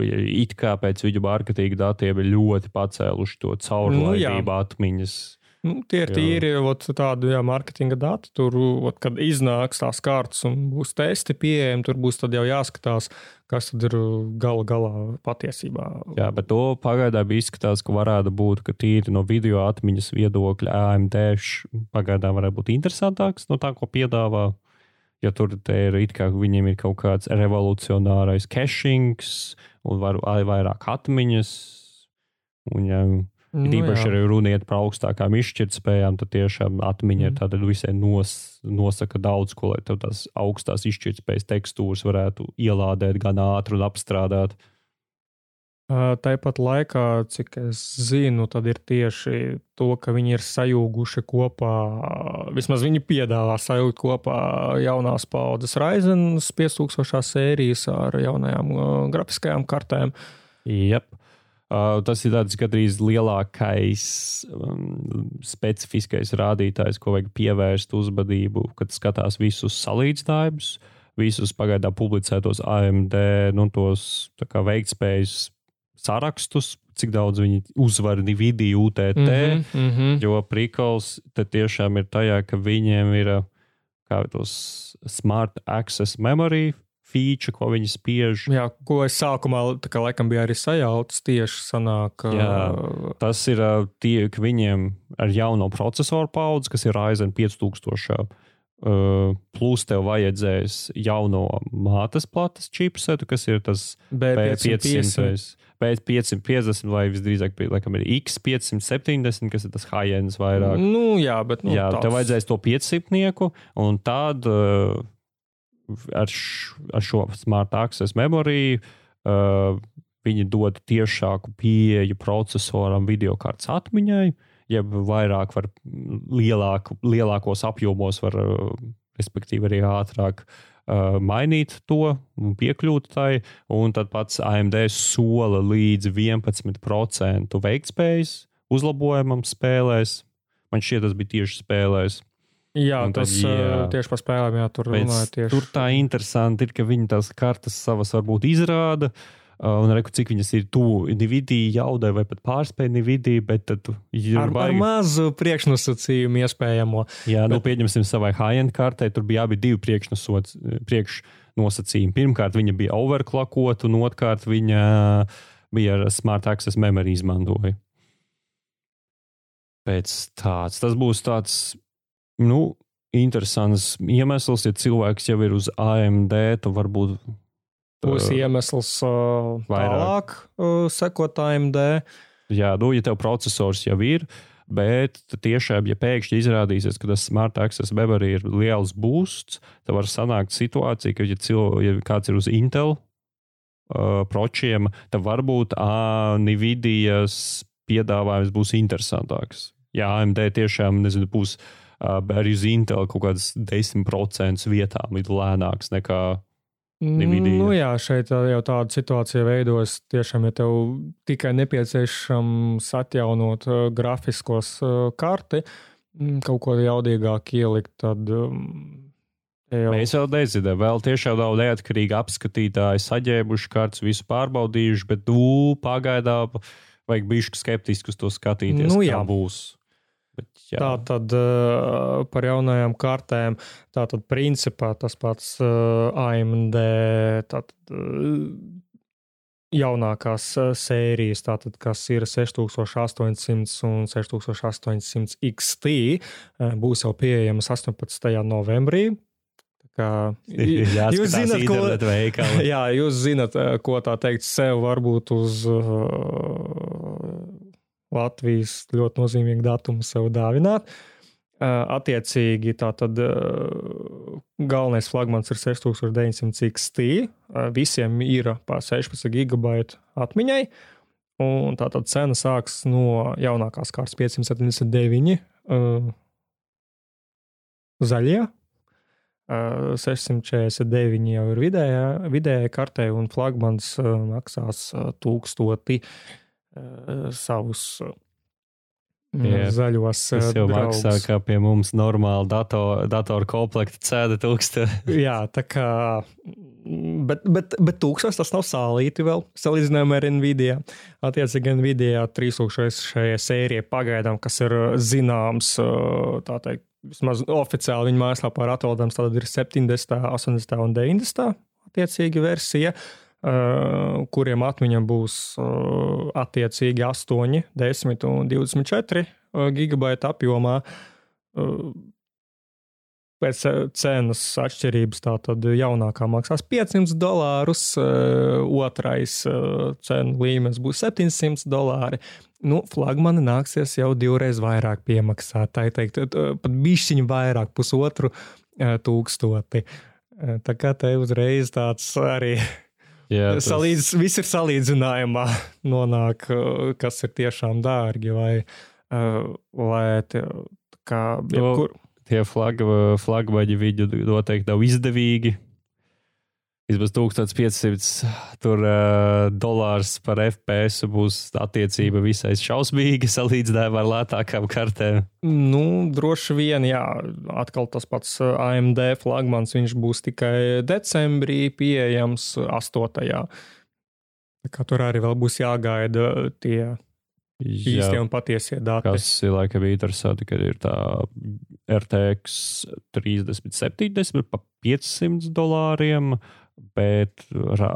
it kā pēc viņu mārketinga datiem ir ļoti pacēluši to caurlaidību nu, atmiņas Nu, tie ir tīri tādi jā, mārketinga dati. Tur, ot, kad iznāks tās kārtas un būs testi pieejami, tur būs jau jāskatās, kas ir gala galā patiesībā. Jā, bet to pagaidām izskatās, ka varētu būt, ka tīri no video atmiņas viedokļa AMD pagaidām varētu būt interesantāks no tā, ko piedāvā. Ja tur ir it kā viņiem ir kaut kāds revolucionārais cachings un var, vairāk atmiņas. Un, ja, Nu, Īpaši arī runiet par augstākām izšķirtspējām, tad tiešām atmiņa mm. ir tāda visai nos, nosaka daudz ko, lai tās augstās izšķirtspējas tekstūras varētu ielādēt gan ātri un apstrādāt. Tāpat laikā, cik es zinu, tad ir tieši to, ka viņi ir sajūguši kopā, vismaz viņi piedāvā sajūt kopā jaunās paudzes Raizenas 5000 sērijas ar jaunajām grafiskajām kartēm. Yep. Uh, tas ir tāds gandrīz lielākais um, specifiskais rādītājs, ko vajag pievērst uzmanību, kad skatās visus salīdzinājumus. visus pagaidām publicētos AMD nu, tos veiktspējas sarakstus, cik daudz viņi uzvar Nvidia UTT. Mm -hmm, mm -hmm. Jo prikals tiešām ir tajā, ka viņiem ir kā tos smart access memory feature, ko viņi spiež. Jā, ko es sākumā kā, laikam bija arī sajaucis tieši sanāk. Jā, tas ir tie, ka viņiem ar jauno procesoru paudzi, kas ir Ryzen 5000 Uh, plus tev vajadzēs jauno mātes plates čipsetu, kas ir tas B550, B550 vai visdrīzāk, laikam, ir X570, kas ir tas high-ends vairāk. Nu, jā, bet. Nu, jā, tās. tev vajadzēs to 500, un tad uh, ar, š, ar šo smart access memoriju uh, viņi dod tiešāku pieeju procesoram, video kārtas atmiņai. Uh, jeb vairāk var lielāku, lielākos apjomos, var, respektīvi, arī ātrāk uh, mainīt to un piekļūt tai. Un tad pats AMD sola līdz 11% veiktspējas uzlabojumam spēlēs. Man šķiet, tas bija tieši spēlēs. Jā, tad, tas jā. tieši par spēlēm, jā, tur runāja tieši. Tur tā interesanti ir, ka viņi tās kartas savas varbūt izrāda. Un reku, cik viņas ir tuvu Nvidia jaudai vai pat pārspēj Nvidia, bet tad ar, baigi... ar mazu priekšnosacījumu iespējamo. Jā, nu bet... pieņemsim savai high-end kartei, tur bija abi divi priekšnosacījumi. Pirmkārt, viņa bija overclockot, un otrkārt, viņa bija ar smart access memory izmantoja. Pēc tāds, tas būs tāds, nu, interesants iemesls, ja cilvēks jau ir uz AMD, tad varbūt Būs iemesls uh, vairāk uh, sekot AMD. Jā, nu, ja tev processors jau ir, bet tiešām, ja pēkšņi izrādīsies, ka tas smart access memory ir liels boosts, tad var sanākt situācija, ka, ja, cilvē, ja kāds ir uz Intel uh, pročiem, tad varbūt uh, Nvidias piedāvājums būs interesantāks. Jā, AMD tiešām nezinu, būs uh, arī uz Intel kaut kādas 10% vietām lēnāks nekā Nvidia. Nu, jā, šeit jau tāda situācija veidojas. Tiešām, ja tev tikai nepieciešams atjaunot uh, grafiskos uh, karti, mm, kaut ko jaudīgāk ielikt, tad. Um, jau... Mēs vēl nezinām, vēl tiešām nav neatkarīgi apskatītāji, saģēbuši kartes, visu pārbaudījuši, bet nu, pagaidām vajag bišķi skeptiski uz to skatīties, nu, jā. būs. Tā tad uh, par jaunajām kartēm, tā tad principā tas pats uh, AMD, tātad, uh, jaunākās sērijas, tātad, kas ir 6800 un 6800 XT, uh, būs jau pieejamas 18. novembrī. Kā, jūs zināt, ko, jā, jūs zināt, ko tā teikt sev varbūt uz uh, Latvijas ļoti nozīmīgu datumu sev dāvināt. Attiecīgi, tātad galvenais flagmans ir 6900 XT. Visiem ir pa 16 gigabaitu atmiņai. Un tā tad cena sākas no jaunākās kārtas 579 zaļie. 649 jau ir vidējā, vidējā kartē, un flagmans maksās 1000 Eh, savus Jā, zaļos. Tas jau draugs. maksā kā pie mums normāli dator, datoru komplekta cēda tūkstoši. Jā, tā kā. Bet, bet, bet tūkstoši tas nav sālīti vēl, salīdzinājumā ar Nvidia. Attiecīgi, Nvidia 3000 šajā sērijā pagaidām, kas ir zināms, tā teikt, vismaz oficiāli viņa mājaslapā ir atrodams, tad ir 70, 80 un 90 attiecīgi versija. Uh, kuriem atmiņa būs uh, attiecīgi 8, 10 un 24 uh, gigabaita apjomā. Pēc cenas atšķirības tātad jaunākā maksās 500 dolārus, otrais cenu līmenis būs 700 dolāri. Nu, flagmani nāksies jau divreiz vairāk piemaksāt, tā teikt, pat bišķiņu vairāk, pusotru tūkstoti. Tā kā te uzreiz tāds arī Jā, tas... Salīdz, viss ir salīdzinājumā, nonāk, kas ir tiešām dārgi. Vai, vai tie, kā, jebkur... tie flag, flagmaņi viņu noteikti nav izdevīgi. Vismaz 1500 tur, uh, dolārs par FPS būs attiecība visai šausmīga salīdzinājumā ar lētākām kartēm. Nu, droši vien, jā, atkal tas pats AMD flagmans, viņš būs tikai decembrī pieejams 8. Kā tur arī vēl būs jāgaida tie īstie un patiesie dati. Kas ir laikam interesanti, ka ir tā RTX 3070 par 500 dolāriem. Bet ra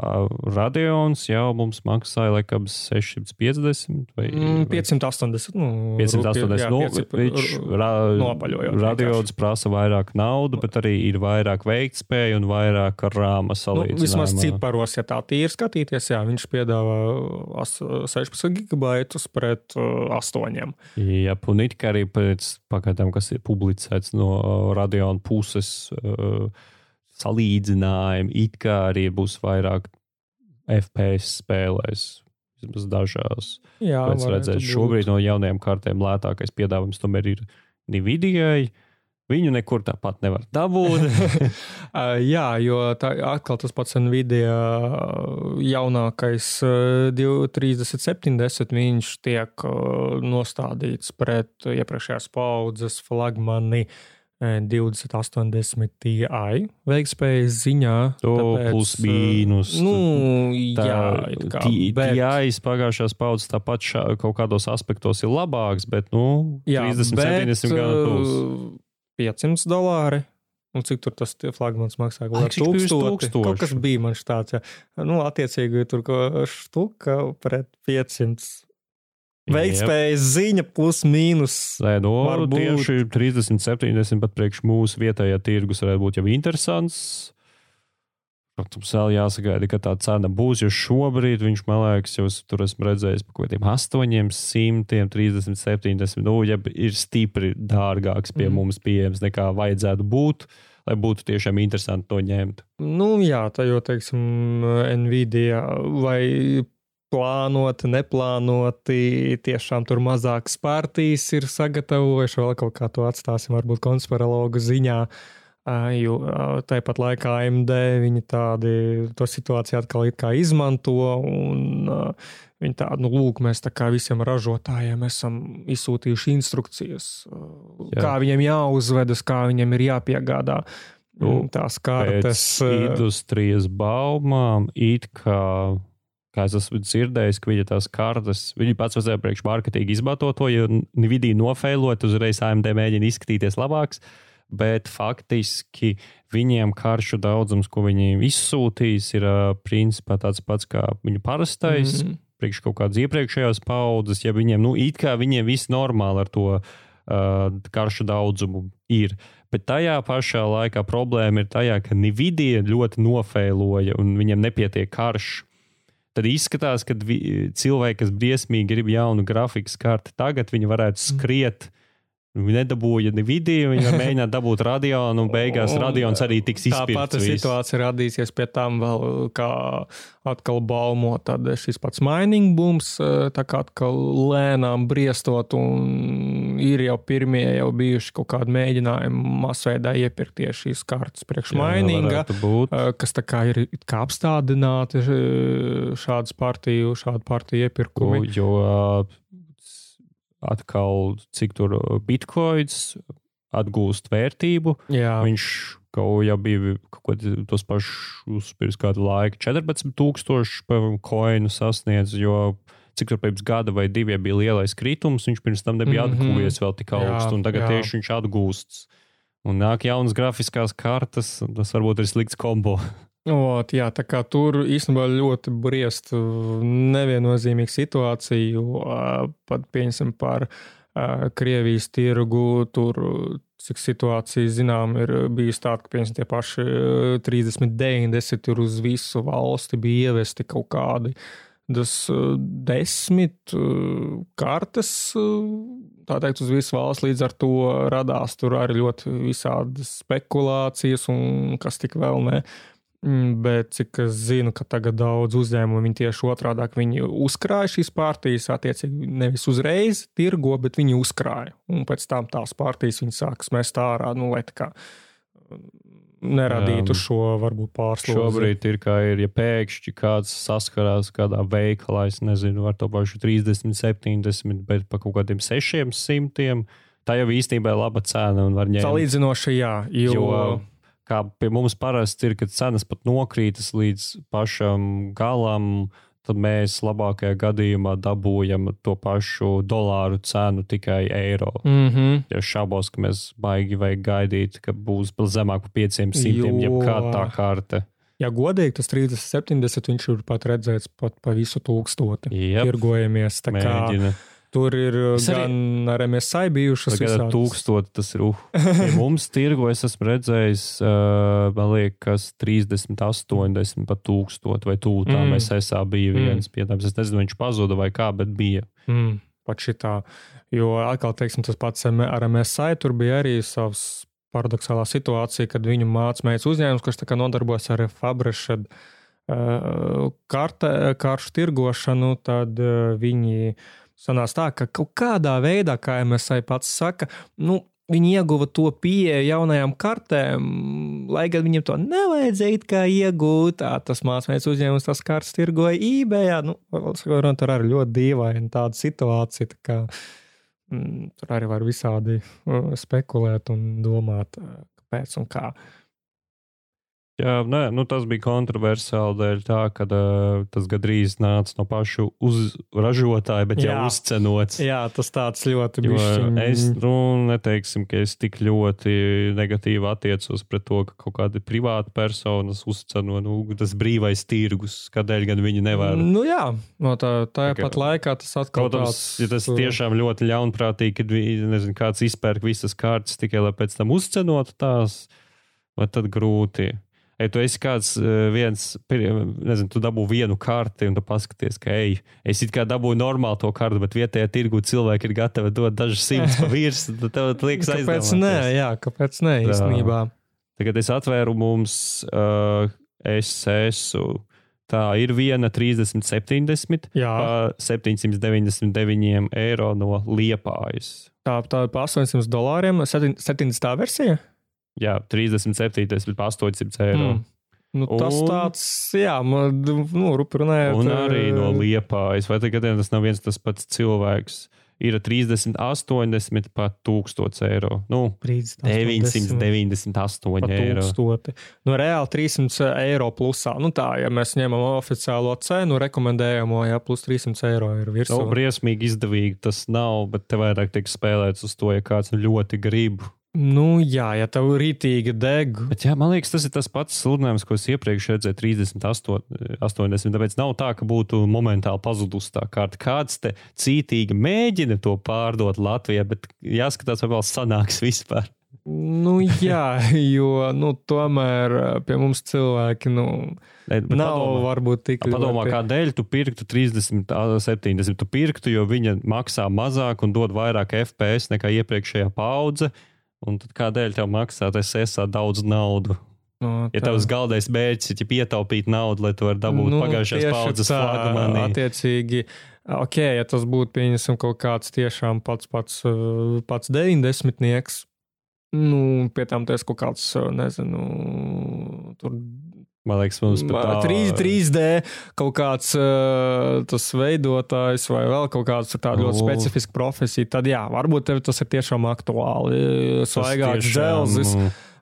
Radions jau mums maksāja laikam 650 vai mm, 580. Nu, 580. Jā, nu, viņš ra Radions prasa vairāk naudu, bet arī ir vairāk veiktspēju un vairāk rāma salīdzinājumā. Nu, vismaz ciparos, ja tā tīri skatīties, jā, viņš piedāvā 16 gigabaitus pret 8. Jā, un it kā arī pēc pagaidām, kas ir publicēts no Radiona puses. Uh, salīdzinājumi, it kā arī būs vairāk FPS spēlēs. Vismaz dažās. Jā, Pēc redzēt, šobrīd no jaunajām kartēm lētākais piedāvājums tomēr ir Nvidia. Viņu nekur tāpat nevar dabūt. Jā, jo tā atkal tas pats Nvidia jaunākais 3070, viņš tiek nostādīts pret iepriekšējās paudzes flagmani. 2080 Ti veiktspējas ziņā. To tāpēc, plus mīnus. Nu, tā, jā, kā, bet... Pagājušās paudzes tāpat šā, kaut kādos aspektos ir labāks, bet, nu, jā, 30, bet, 70 gan tūs. 500 dolāri. Un cik tur tas flagmans maksā? Kaut kā tūkstoši. Kaut kas bija man štāds. Ja. Nu, attiecīgi tur ko štuka pret 500 Veiktspējas ziņa plus mīnus. Nē, no tieši 30, 70 pat priekš mūsu vietējā tirgus varētu būt jau interesants. Protams, vēl jāsagaida, ka tā cena būs, jo šobrīd viņš, man liekas, jau tur esmu redzējis par kaut kādiem 800, 30, 70. Nu, ja ir stipri dārgāks pie mm. mums pieejams nekā vajadzētu būt, lai būtu tiešām interesanti to ņemt. Nu, jā, tā jau, teiksim, Nvidia vai plānoti, neplānoti, tiešām tur mazākas partijas ir sagatavojuši, vēl kaut kā to atstāsim varbūt konspirologu ziņā. Jo tāpat laikā AMD viņi tādi to situāciju atkal izmanto. Un, viņi tādu, nu, lūk, mēs tā kā visiem ražotājiem esam izsūtījuši instrukcijas, Jā. kā viņiem jāuzvedas, kā viņiem ir jāpiegādā. Nu, tās kartes. Industrijas baumām it kā kā es esmu dzirdējis, ka viņa tās kartes, viņa pats vajadzēja priekš mārketīgi izmantot to, jo Nvidia nofēlot, uzreiz AMD mēģina izskatīties labāks. Bet faktiski viņiem karšu daudzums, ko viņi izsūtīs, ir principā tāds pats kā viņu parastais, mm -hmm. priekš kaut kādas iepriekšējās paudzes. Ja viņiem, nu, it kā viņiem viss normāli ar to uh, karšu daudzumu ir. Bet tajā pašā laikā problēma ir tajā, ka Nvidia ļoti nofēloja un viņiem nepietiek karš tad izskatās, ka cilvēki, kas briesmīgi grib jaunu grafikas karti, tagad viņi varētu skriet. Viņi nedabūja ne video, viņi mēģināja dabūt radionu, un beigās radions arī tiks izpildīts. Tā pati situācija radīsies pie tam vēl, kā atkal baumo, šis pats mining bums, tā kā atkal lēnām briestot, un ir jau pirmie jau bijuši kaut kādi mēģinājumi masveidā iepirkt tieši šīs kartas priekš mininga, kas tā kā ir kā apstādināti šādas partiju, šādu partiju iepirkumi. Jo, atkal, cik tur uh, bitkoins atgūst vērtību. Jā. Viņš kaut jau bija kaut tos pašus pirms kādu laiku 14,000 koinu sasniedz, jo cik tur pirms gada vai diviem bija lielais kritums, viņš pirms tam nebija mm -hmm. atguvies vēl tik augstu, un tagad jā. tieši viņš atgūsts. Un nāk jaunas grafiskās kartes, tas varbūt ir slikts kombo. Ot, jā, tā kā tur īstenībā ļoti briest neviennozīmīga situācija, jo pat pieņemsim par Krievijas tirgu, tur, cik situācija zinām, ir bijis tāda, ka pieņemsim tie paši 30, 90 tur uz visu valsti bija ievesti kaut kādi tas desmit kartes, tā teikt, uz visu valsts. Līdz ar to radās tur arī ļoti visādas spekulācijas un kas tik vēl ne. Mm, bet cik es zinu, ka tagad daudz uzņēmumu tieši otrādi viņi uzkrāja šīs partijas, attiecīgi nevis uzreiz tirgo, bet viņi uzkrāja. Un pēc tam tās partijas viņi sākas mest ārā, nu, lai tā kā neradītu um, šo varbūt pārslodzi. Šobrīd ir kā ir, ja pēkšņi kāds saskarās kādā veikalā, es nezinu, ar to pašu 30, 70, bet pa kaut kādiem 600. Tā jau īstenībā ir laba cena un var ņemt. Salīdzinoši, jā. Jo... jo kā pie mums parasti ir, kad cenas pat nokrītas līdz pašam galam, tad mēs labākajā gadījumā dabūjam to pašu dolāru cenu tikai eiro. Mm -hmm. Ja šaubos, ka mēs baigi vajag gaidīt, ka būs zemāk par 500, jebkāda tā karte. Ja godīgi, tas 30, 70, viņš ir pat redzēts pat pa visu tūkstoti. Yep. Tirgojamies. Mēģina. Kā, Tur ir es gan arī, ar MSI bijušas visādas. Tūkstoti tas ir. Uh. Ja mums tirgo es esmu redzējis, uh, man liekas, 30, 80 pat tūkstoti vai tūtā mm. MSI bija mm. viens mm. piedāvājums. Es nezinu, viņš pazuda vai kā, bet bija. Mm. Pat šitā. Jo atkal, teiksim, tas pats ar MSI tur bija arī savs paradoxālā situācija, kad viņu mācīja uzņēmums, kurš nodarbojas ar Fabrešu uh, karšu tirgošanu, tad uh, viņi sanāca tā, ka kaut kādā veidā, kā MSI pats saka, nu, viņi ieguva to pieeju jaunajām kartēm, lai gan viņiem to nevajadzēja kā iegūt. Tā, tas mākslinieks uzņēmums, tas kartes tirgoja eBay. Nu, tur arī ļoti dīvaina tāda situācija. Tā kā, mm, tur arī var visādi uh, spekulēt un domāt, uh, kāpēc un kā. Jā, nē, nu tas bija kontroversiāli dēļ tā, ka uh, tas gandrīz nāca no pašu uzražotāja, bet jā, jau uzcenots. Jā, tas tāds ļoti bišķiņ... Es, nu, neteiksim, ka es tik ļoti negatīvi attiecos pret to, ka kaut kādi privāti personas uzceno, nu, tas brīvais tirgus, kādēļ gan viņi nevar. Nu jā, no tā, tā pat laikā tas atkal Protams, tāds... ja tas tiešām ļoti ļaunprātīgi, kad, nezinu, kāds izpērk visas kārtas tikai, lai pēc tam uzcenotu tās, vai tad grūti. Ja tu esi kāds eh, viens, nezinu, tu dabū vienu karti un tu paskaties, ka, ej, es it kā dabūju normālu to kartu, bet vietējā tirgu cilvēki ir gatavi dot dažus simtus pa virsmu, tad tev liekas aizdomāties. Kāpēc nē, jā, kāpēc nē, īstenībā. Tagad es atvēru mums uh, SS. Tā ir viena 30, 70, Jā. pa 799 eiro no liepājas. Tā, tā ir pa 800 dolāriem, 70. versija? Jā, 37, bet 800 eiro. Mm. Nu, tas un, tāds, jā, man, nu, rupi runājot. Un arī no liepājas, vai tagad tas nav viens tas pats cilvēks. Ir 30, 80, pat 1000 eiro. Nu, 30, 998 eiro. Nu, reāli 300 eiro plusā. Nu, tā, ja mēs ņemam oficiālo cenu, rekomendējamo, ja plus 300 eiro ir virsū. Nu, briesmīgi izdevīgi tas nav, bet te vairāk tiek spēlēts uz to, ja kāds ļoti grib Nu, jā, ja tev ir rītīga dega. Bet, jā, man liekas, tas ir tas pats sludinājums, ko es iepriekš redzēju, 38, 80. Tāpēc nav tā, ka būtu momentāli pazudusi tā kārta. Kāds te cītīgi mēģina to pārdot Latvijā, bet jāskatās, vai vēl sanāks vispār. Nu, jā, jo nu, tomēr eh, pie mums cilvēki nu, ne, nav padomā, varbūt tik ļoti. Padomā, kādēļ tu pirktu 30, 70. Tu pirktu, jo viņa maksā mazāk un dod vairāk FPS nekā iepriekšējā paudze. Un tad kādēļ tev maksā tas esā daudz naudu? No, tā. ja tavs galvenais mērķis ir ietaupīt naudu, lai tu varētu dabūt nu, pagājušās paudzes flagmanī. Attiecīgi, ok, ja tas būtu pieņemsim kaut kāds tiešām pats pats, pats 90. nieks, nu, pie tam tas kaut kāds, nezinu, tur Man liekas, mums pat tā... 3, 3D kaut kāds uh, tas veidotājs vai vēl kaut kāds tāda ļoti specifiska profesija, tad jā, varbūt tev tas ir tiešām aktuāli. Svaigāks dzelzis,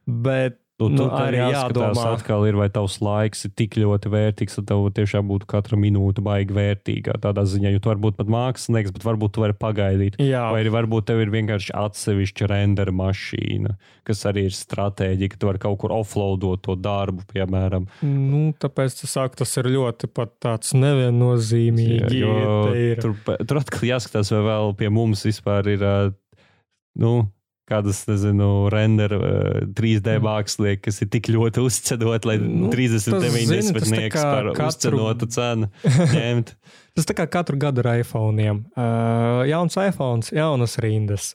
bet Nu, nu, arī jādomā, atkal ir, vai tavs laiks ir tik ļoti vērtīgs, ka tev tiešām būtu katra minūte baigi vērtīga. Tādā ziņā, jo tu vari būt pat mākslinieks, bet varbūt tu vari pagaidīt. Jā. Vai arī varbūt tev ir vienkārši atsevišķa rendera mašīna, kas arī ir stratēģija, ka tu vari kaut kur offloadot to darbu, piemēram. Nu, tāpēc tas, sāk, tas ir ļoti tāds neviennozīmīgi. Jā, tur, tur atkal jāskatās, vai vēl pie mums vispār ir. Nu, kādas, nezinu, renderu 3D mm. mākslinieki, kas ir tik ļoti uzcenot, lai nu, 30, 90 nieks par katru... uzcenotu cenu ņemt. tas tā kā katru gadu ar iPhone. Uh, jauns iPhone, jaunas rindas.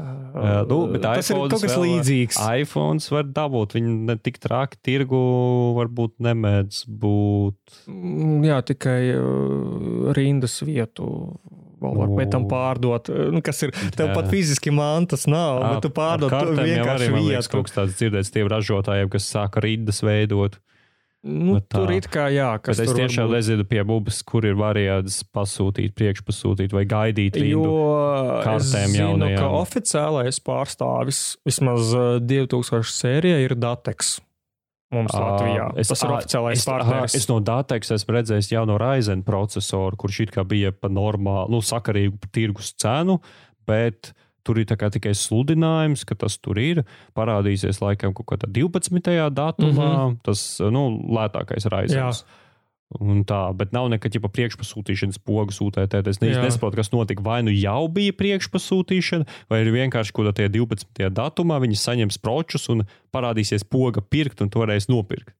Uh, nu, tas ir kaut kas līdzīgs. iPhone var dabūt. Viņi ne tik traki tirgu, varbūt nemēdz būt. Mm, jā, tikai rindas vietu vēl var pēc tam pārdot, nu, kas ir, tev pat fiziski mantas nav, bet tu pārdod to vienkārši vietu. Kaut kas tāds dzirdēts tiem ražotājiem, kas sāka rindas veidot. Nu, bet tur ir kā jā, kas bet es tiešām varbūt... nezinu pie mums, kur ir variants pasūtīt, priekšpasūtīt vai gaidīt rindu kartēm jaunajām. Ka oficiālais pārstāvis vismaz 2000 sērijā ir Datex. Mums Latvijā es, tas ir oficiālais partneris. Es no Datex esmu redzējis jauno Ryzen procesoru, kurš it kā bija pa normālu, nu, sakarīgu tirgus cenu, bet tur ir tikai sludinājums, ka tas tur ir. Parādīsies laikam kaut kādā 12. datumā, mm -hmm. tas, nu, lētākais Ryzen. Un tā, bet nav nekad jau priekšpasūtīšanas pogas UTT. Es īsti nesaprotu, kas notika. Vai nu jau bija priekšpasūtīšana, vai ir vienkārši kaut kādā 12. datumā viņi saņems pročus un parādīsies poga pirkt un toreiz nopirkt.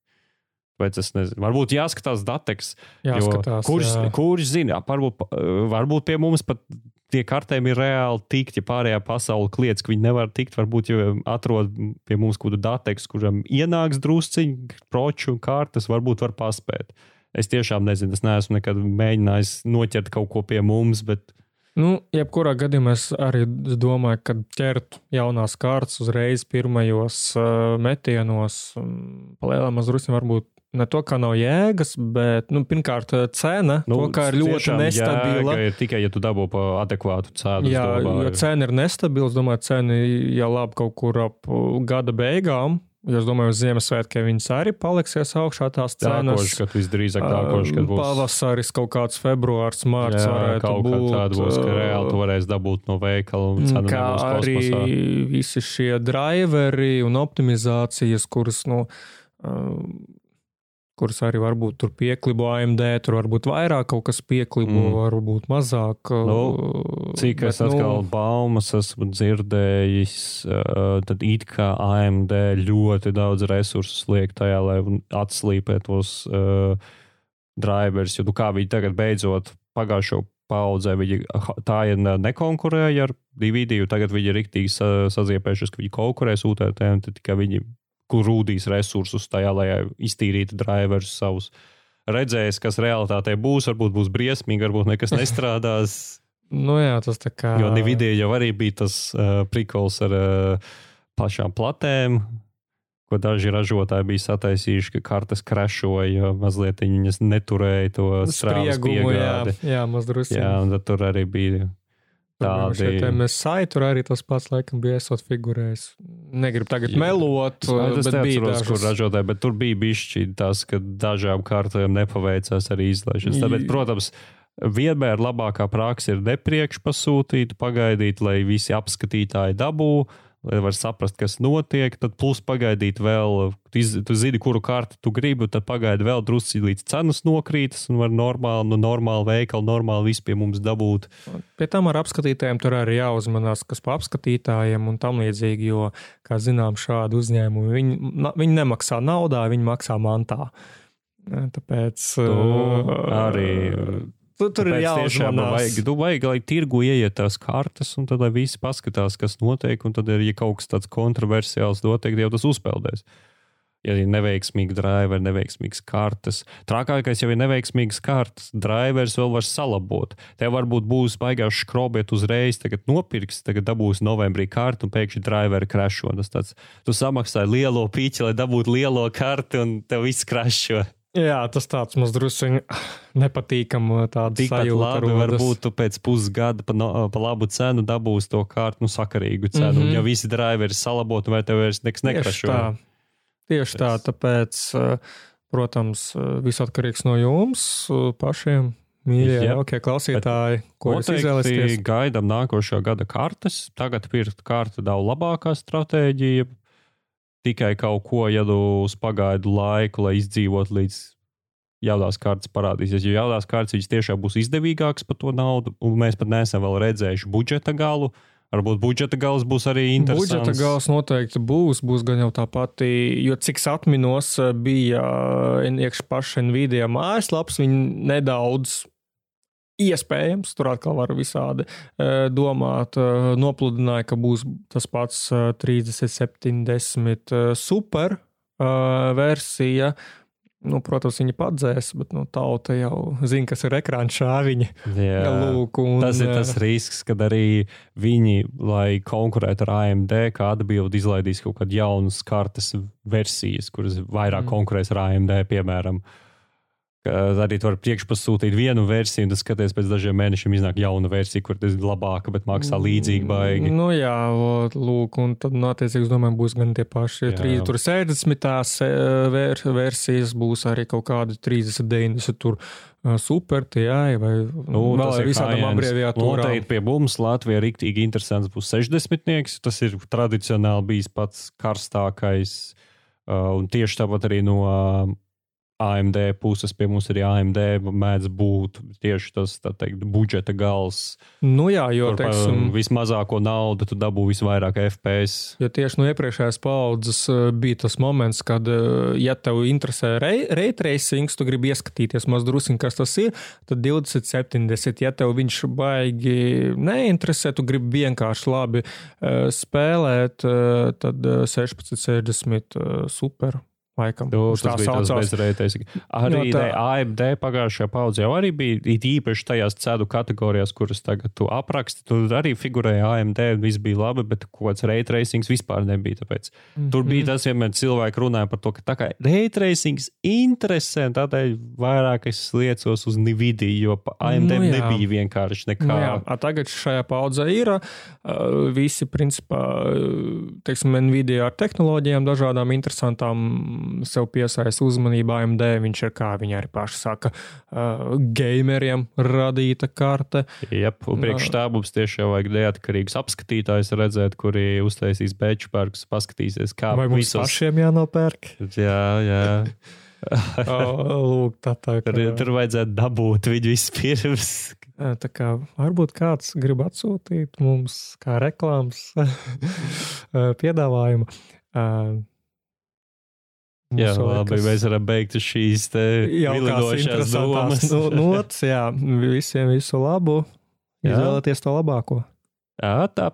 Vai tas nezinu? Varbūt jāskatās dateks. Jāskatās, kurš, jā. kurš zina, varbūt, varbūt pie mums pat tie kartēm ir reāli tikt, ja pārējā pasaule kliedz, ka viņi nevar tikt. Varbūt jau atrod pie mums kādu dateks, kuram ienāks drusciņi, proču un kartes, varbūt var paspēt. Es tiešām nezinu, es neesmu nekad mēģinājis noķert kaut ko pie mums, bet. Nu, jebkurā gadījumā es arī domāju, ka ķert jaunās kārtas uzreiz pirmajos uh, metienos, um, palielināt mazliet, varbūt ne to, kā nav jēgas, bet, nu, pirmkārt, cena, nu, to, kā ir ļoti nestabila. Ir tikai, ja tu dabū pa adekvātu cenu. Jā, jo cena ir nestabila, es domāju, cena jau labi kaut kur ap gada beigām. Jo es domāju, uz Ziemassvētkiem viņas arī paliksies augšā tās cenas. Nākošais, kad visdrīzāk nākošais, kad būs pavasaris, kaut kāds februārs, mārts jā, kaut būt. Tāda būs, ka reāli tu varēs dabūt no veikala kā arī visi šie driveri un optimizācijas, kuras, nu, kuras arī varbūt tur pieklibo AMD, tur varbūt vairāk kaut kas pieklibo, mm. varbūt mazāk. Nu, cik bet, es atkal nu, baumas esmu dzirdējis, tad it kā AMD ļoti daudz resursus liek tajā, lai atslīpē tos uh, drivers, jo nu, kā viņi tagad beidzot pagājušo paudzē, viņi tā ir nekonkurēja ar DVD, tagad viņi ir riktīgi saziepējušies, ka viņi konkurēs UTT, un tikai viņi kur rūdīs resursus tajā, lai iztīrītu driverus savus. Redzējis, kas realitātē būs, varbūt būs briesmīgi, varbūt nekas nestrādās. nu jā, tas tā kā. Jo Nvidia jau arī bija tas uh, prikols ar uh, pašām platēm, ko daži ražotāji bija sataisījuši, ka kartes krešoja, mazliet viņas neturēja to strāvu. Jā, jā mazliet. Jā, un tur arī bija Tādi mēs saitu arī tas pats, laikam, bija esot figurējis. Negribu tagad jā. melot, es bija dažas... kur ražotāji, bet tur bija bišķi tas, ka dažām kārtām nepaveicās arī izlaišanas. Tāpēc, protams, vienmēr labākā praksa ir nepriekš pasūtīt, pagaidīt, lai visi apskatītāji dabū lai var saprast, kas notiek. Tad plus pagaidīt vēl, tu zini, kuru kārtu tu gribi, tad pagaidi vēl drusci līdz cenas nokrītas un var normāli, nu, normāli veikalu, normāli visu pie mums dabūt. Pie tam ar apskatītājiem tur arī jāuzmanās, kas pa apskatītājiem un tam līdzīgi, jo, kā zinām, šādi uzņēmumi, viņi, viņi nemaksā naudā, viņi maksā mantā. Tāpēc to arī Tu, tur ir jāuzmanās. Vajag, tu vajag, lai tirgu ieiet tās kartes, un tad lai visi paskatās, kas notiek, un tad, ja kaut kas tāds kontroversiāls notiek, jau tas uzpeldēs. Ja ir neveiksmīgi driveri, neveiksmīgas kartes. Trakākais jau ir neveiksmīgas kartes. Drivers vēl var salabot. Tev varbūt būs baigās skrobiet uzreiz, tagad nopirks, tagad dabūs novembrī kartu un pēkšņi driveri krešo. Tas tāds, tu samaksāji lielo pīķi, lai dabūtu lielo karti un tev viss krešo. Jā, tas tāds mums druskuļi nepatīkami. Tikpat labi, rodas. varbūt tu pēc pusgada pa, no, pa labu cenu dabūsi to kārtu, nu, sakarīgu cenu. Mm -hmm. Ja visi driveri salabot, vai tev vairs nekas nekrašo. Tieši tā, Tieši tā tāpēc, protams, viss atkarīgs no jums pašiem. Mīļie, ja. ok, klausītāji, ko jūs izvēlēsieties? Gaidām nākošā gada kartes. Tagad pirkt kartu daudz labākā stratēģija tikai kaut ko, tu uz pagaidu laiku, lai izdzīvot līdz jaunās kārtas parādīsies. Jo jaunās kārtas viņas tiešām būs izdevīgākas par to naudu, un mēs pat neesam vēl redzējuši budžeta galu. Varbūt budžeta gals būs arī interesants. Budžeta gals noteikti būs, būs gan jau tā pati, jo cik atminos, bija iekšā paša Nvidia mājaslaps, viņi nedaudz Iespējams, tur atkal var visādi uh, domāt. Uh, nopludināja, ka būs tas pats uh, 3070 super versija. Nu, protams, viņi padzēs, bet nu, tauta jau zina, kas ir ekrāna šāviņi. Jā, Lūk, un, tas ir tas risks, kad arī viņi, lai konkurētu ar AMD, kā atbildi izlaidīs kaut kādas jaunas kartes versijas, kuras vairāk mm. konkurēs ar AMD, piemēram. Uh, Arī tu vari priekšpasūtīt vienu versiju, un tas skaties pēc dažiem mēnešiem iznāk jauna versija, kur tas ir labāka, bet maksā līdzīgi baigi. Nu jā, lūk, un tad, nu, attiecīgi, es domāju, būs gan tie paši 360 tās ver, versijas, būs arī kaut kādi 30, 90 tur super, tie jā, vai nu, vēl ar visādām abreviatūrām. Noteikti pie mums Latvijā riktīgi interesants būs 60. Tas ir tradicionāli bijis pats karstākais, un tieši tāpat arī no AMD puses pie mums arī AMD mēdz būt tieši tas teikt, budžeta gals. Nu jā, jo teiksim, vismazāko naudu tu dabū visvairāk FPS. Jo tieši no iepriekšējās paudzes eh, bija tas moments, kad, eh, ja tev interesē ray tracing, tu gribi ieskatīties maz drusku, kas tas ir, tad 2070, ja tev viņš baigi neinteresē, tu gribi vienkārši labi eh, spēlēt, tad 1660 super Laikam, tu, tas bija saucās. tas bezreitais. Arī no tā... AMD pagājušajā paudzē jau arī bija īpaši tajās cedu kategorijās, kuras tagad tu apraksti. Tur arī figurēja AMD, viss bija labi, bet kaut kāds raytracings vispār nebija. Tāpēc. Mm -hmm. Tur bija tas, vienmēr cilvēki runāja par to, ka tā kā raytracings interesē, tādēļ vairāk es liecos uz Nvidia, jo AMD nu, jā. nebija vienkārši nekā. Nu, jā. A, tagad šajā paudzē ir uh, visi, principā, teiksim, Nvidia ar tehnoloģijām dažādām interesantām sev piesaista uzmanību AMD. Viņš ir, kā viņi arī paši saka, uh, gameriem radīta karte. Jā, priekš tā mums tieši jau vajag neatkarīgus apskatītājus redzēt, kuri uztaisīs benchmarks, paskatīsies, kā Vai mums visos... pašiem jānopērk. Jā, jā. lūk, tā, tā, ka... tur, tur vajadzētu dabūt viņu vispirms. Tā kā varbūt kāds grib atsūtīt mums kā reklāmas piedāvājumu. Jā, labi, kas... mēs varam beigt šīs te vilinošās domas. Nots, jā, visiem visu labu. Izvēlēties to labāko. Jā, tā.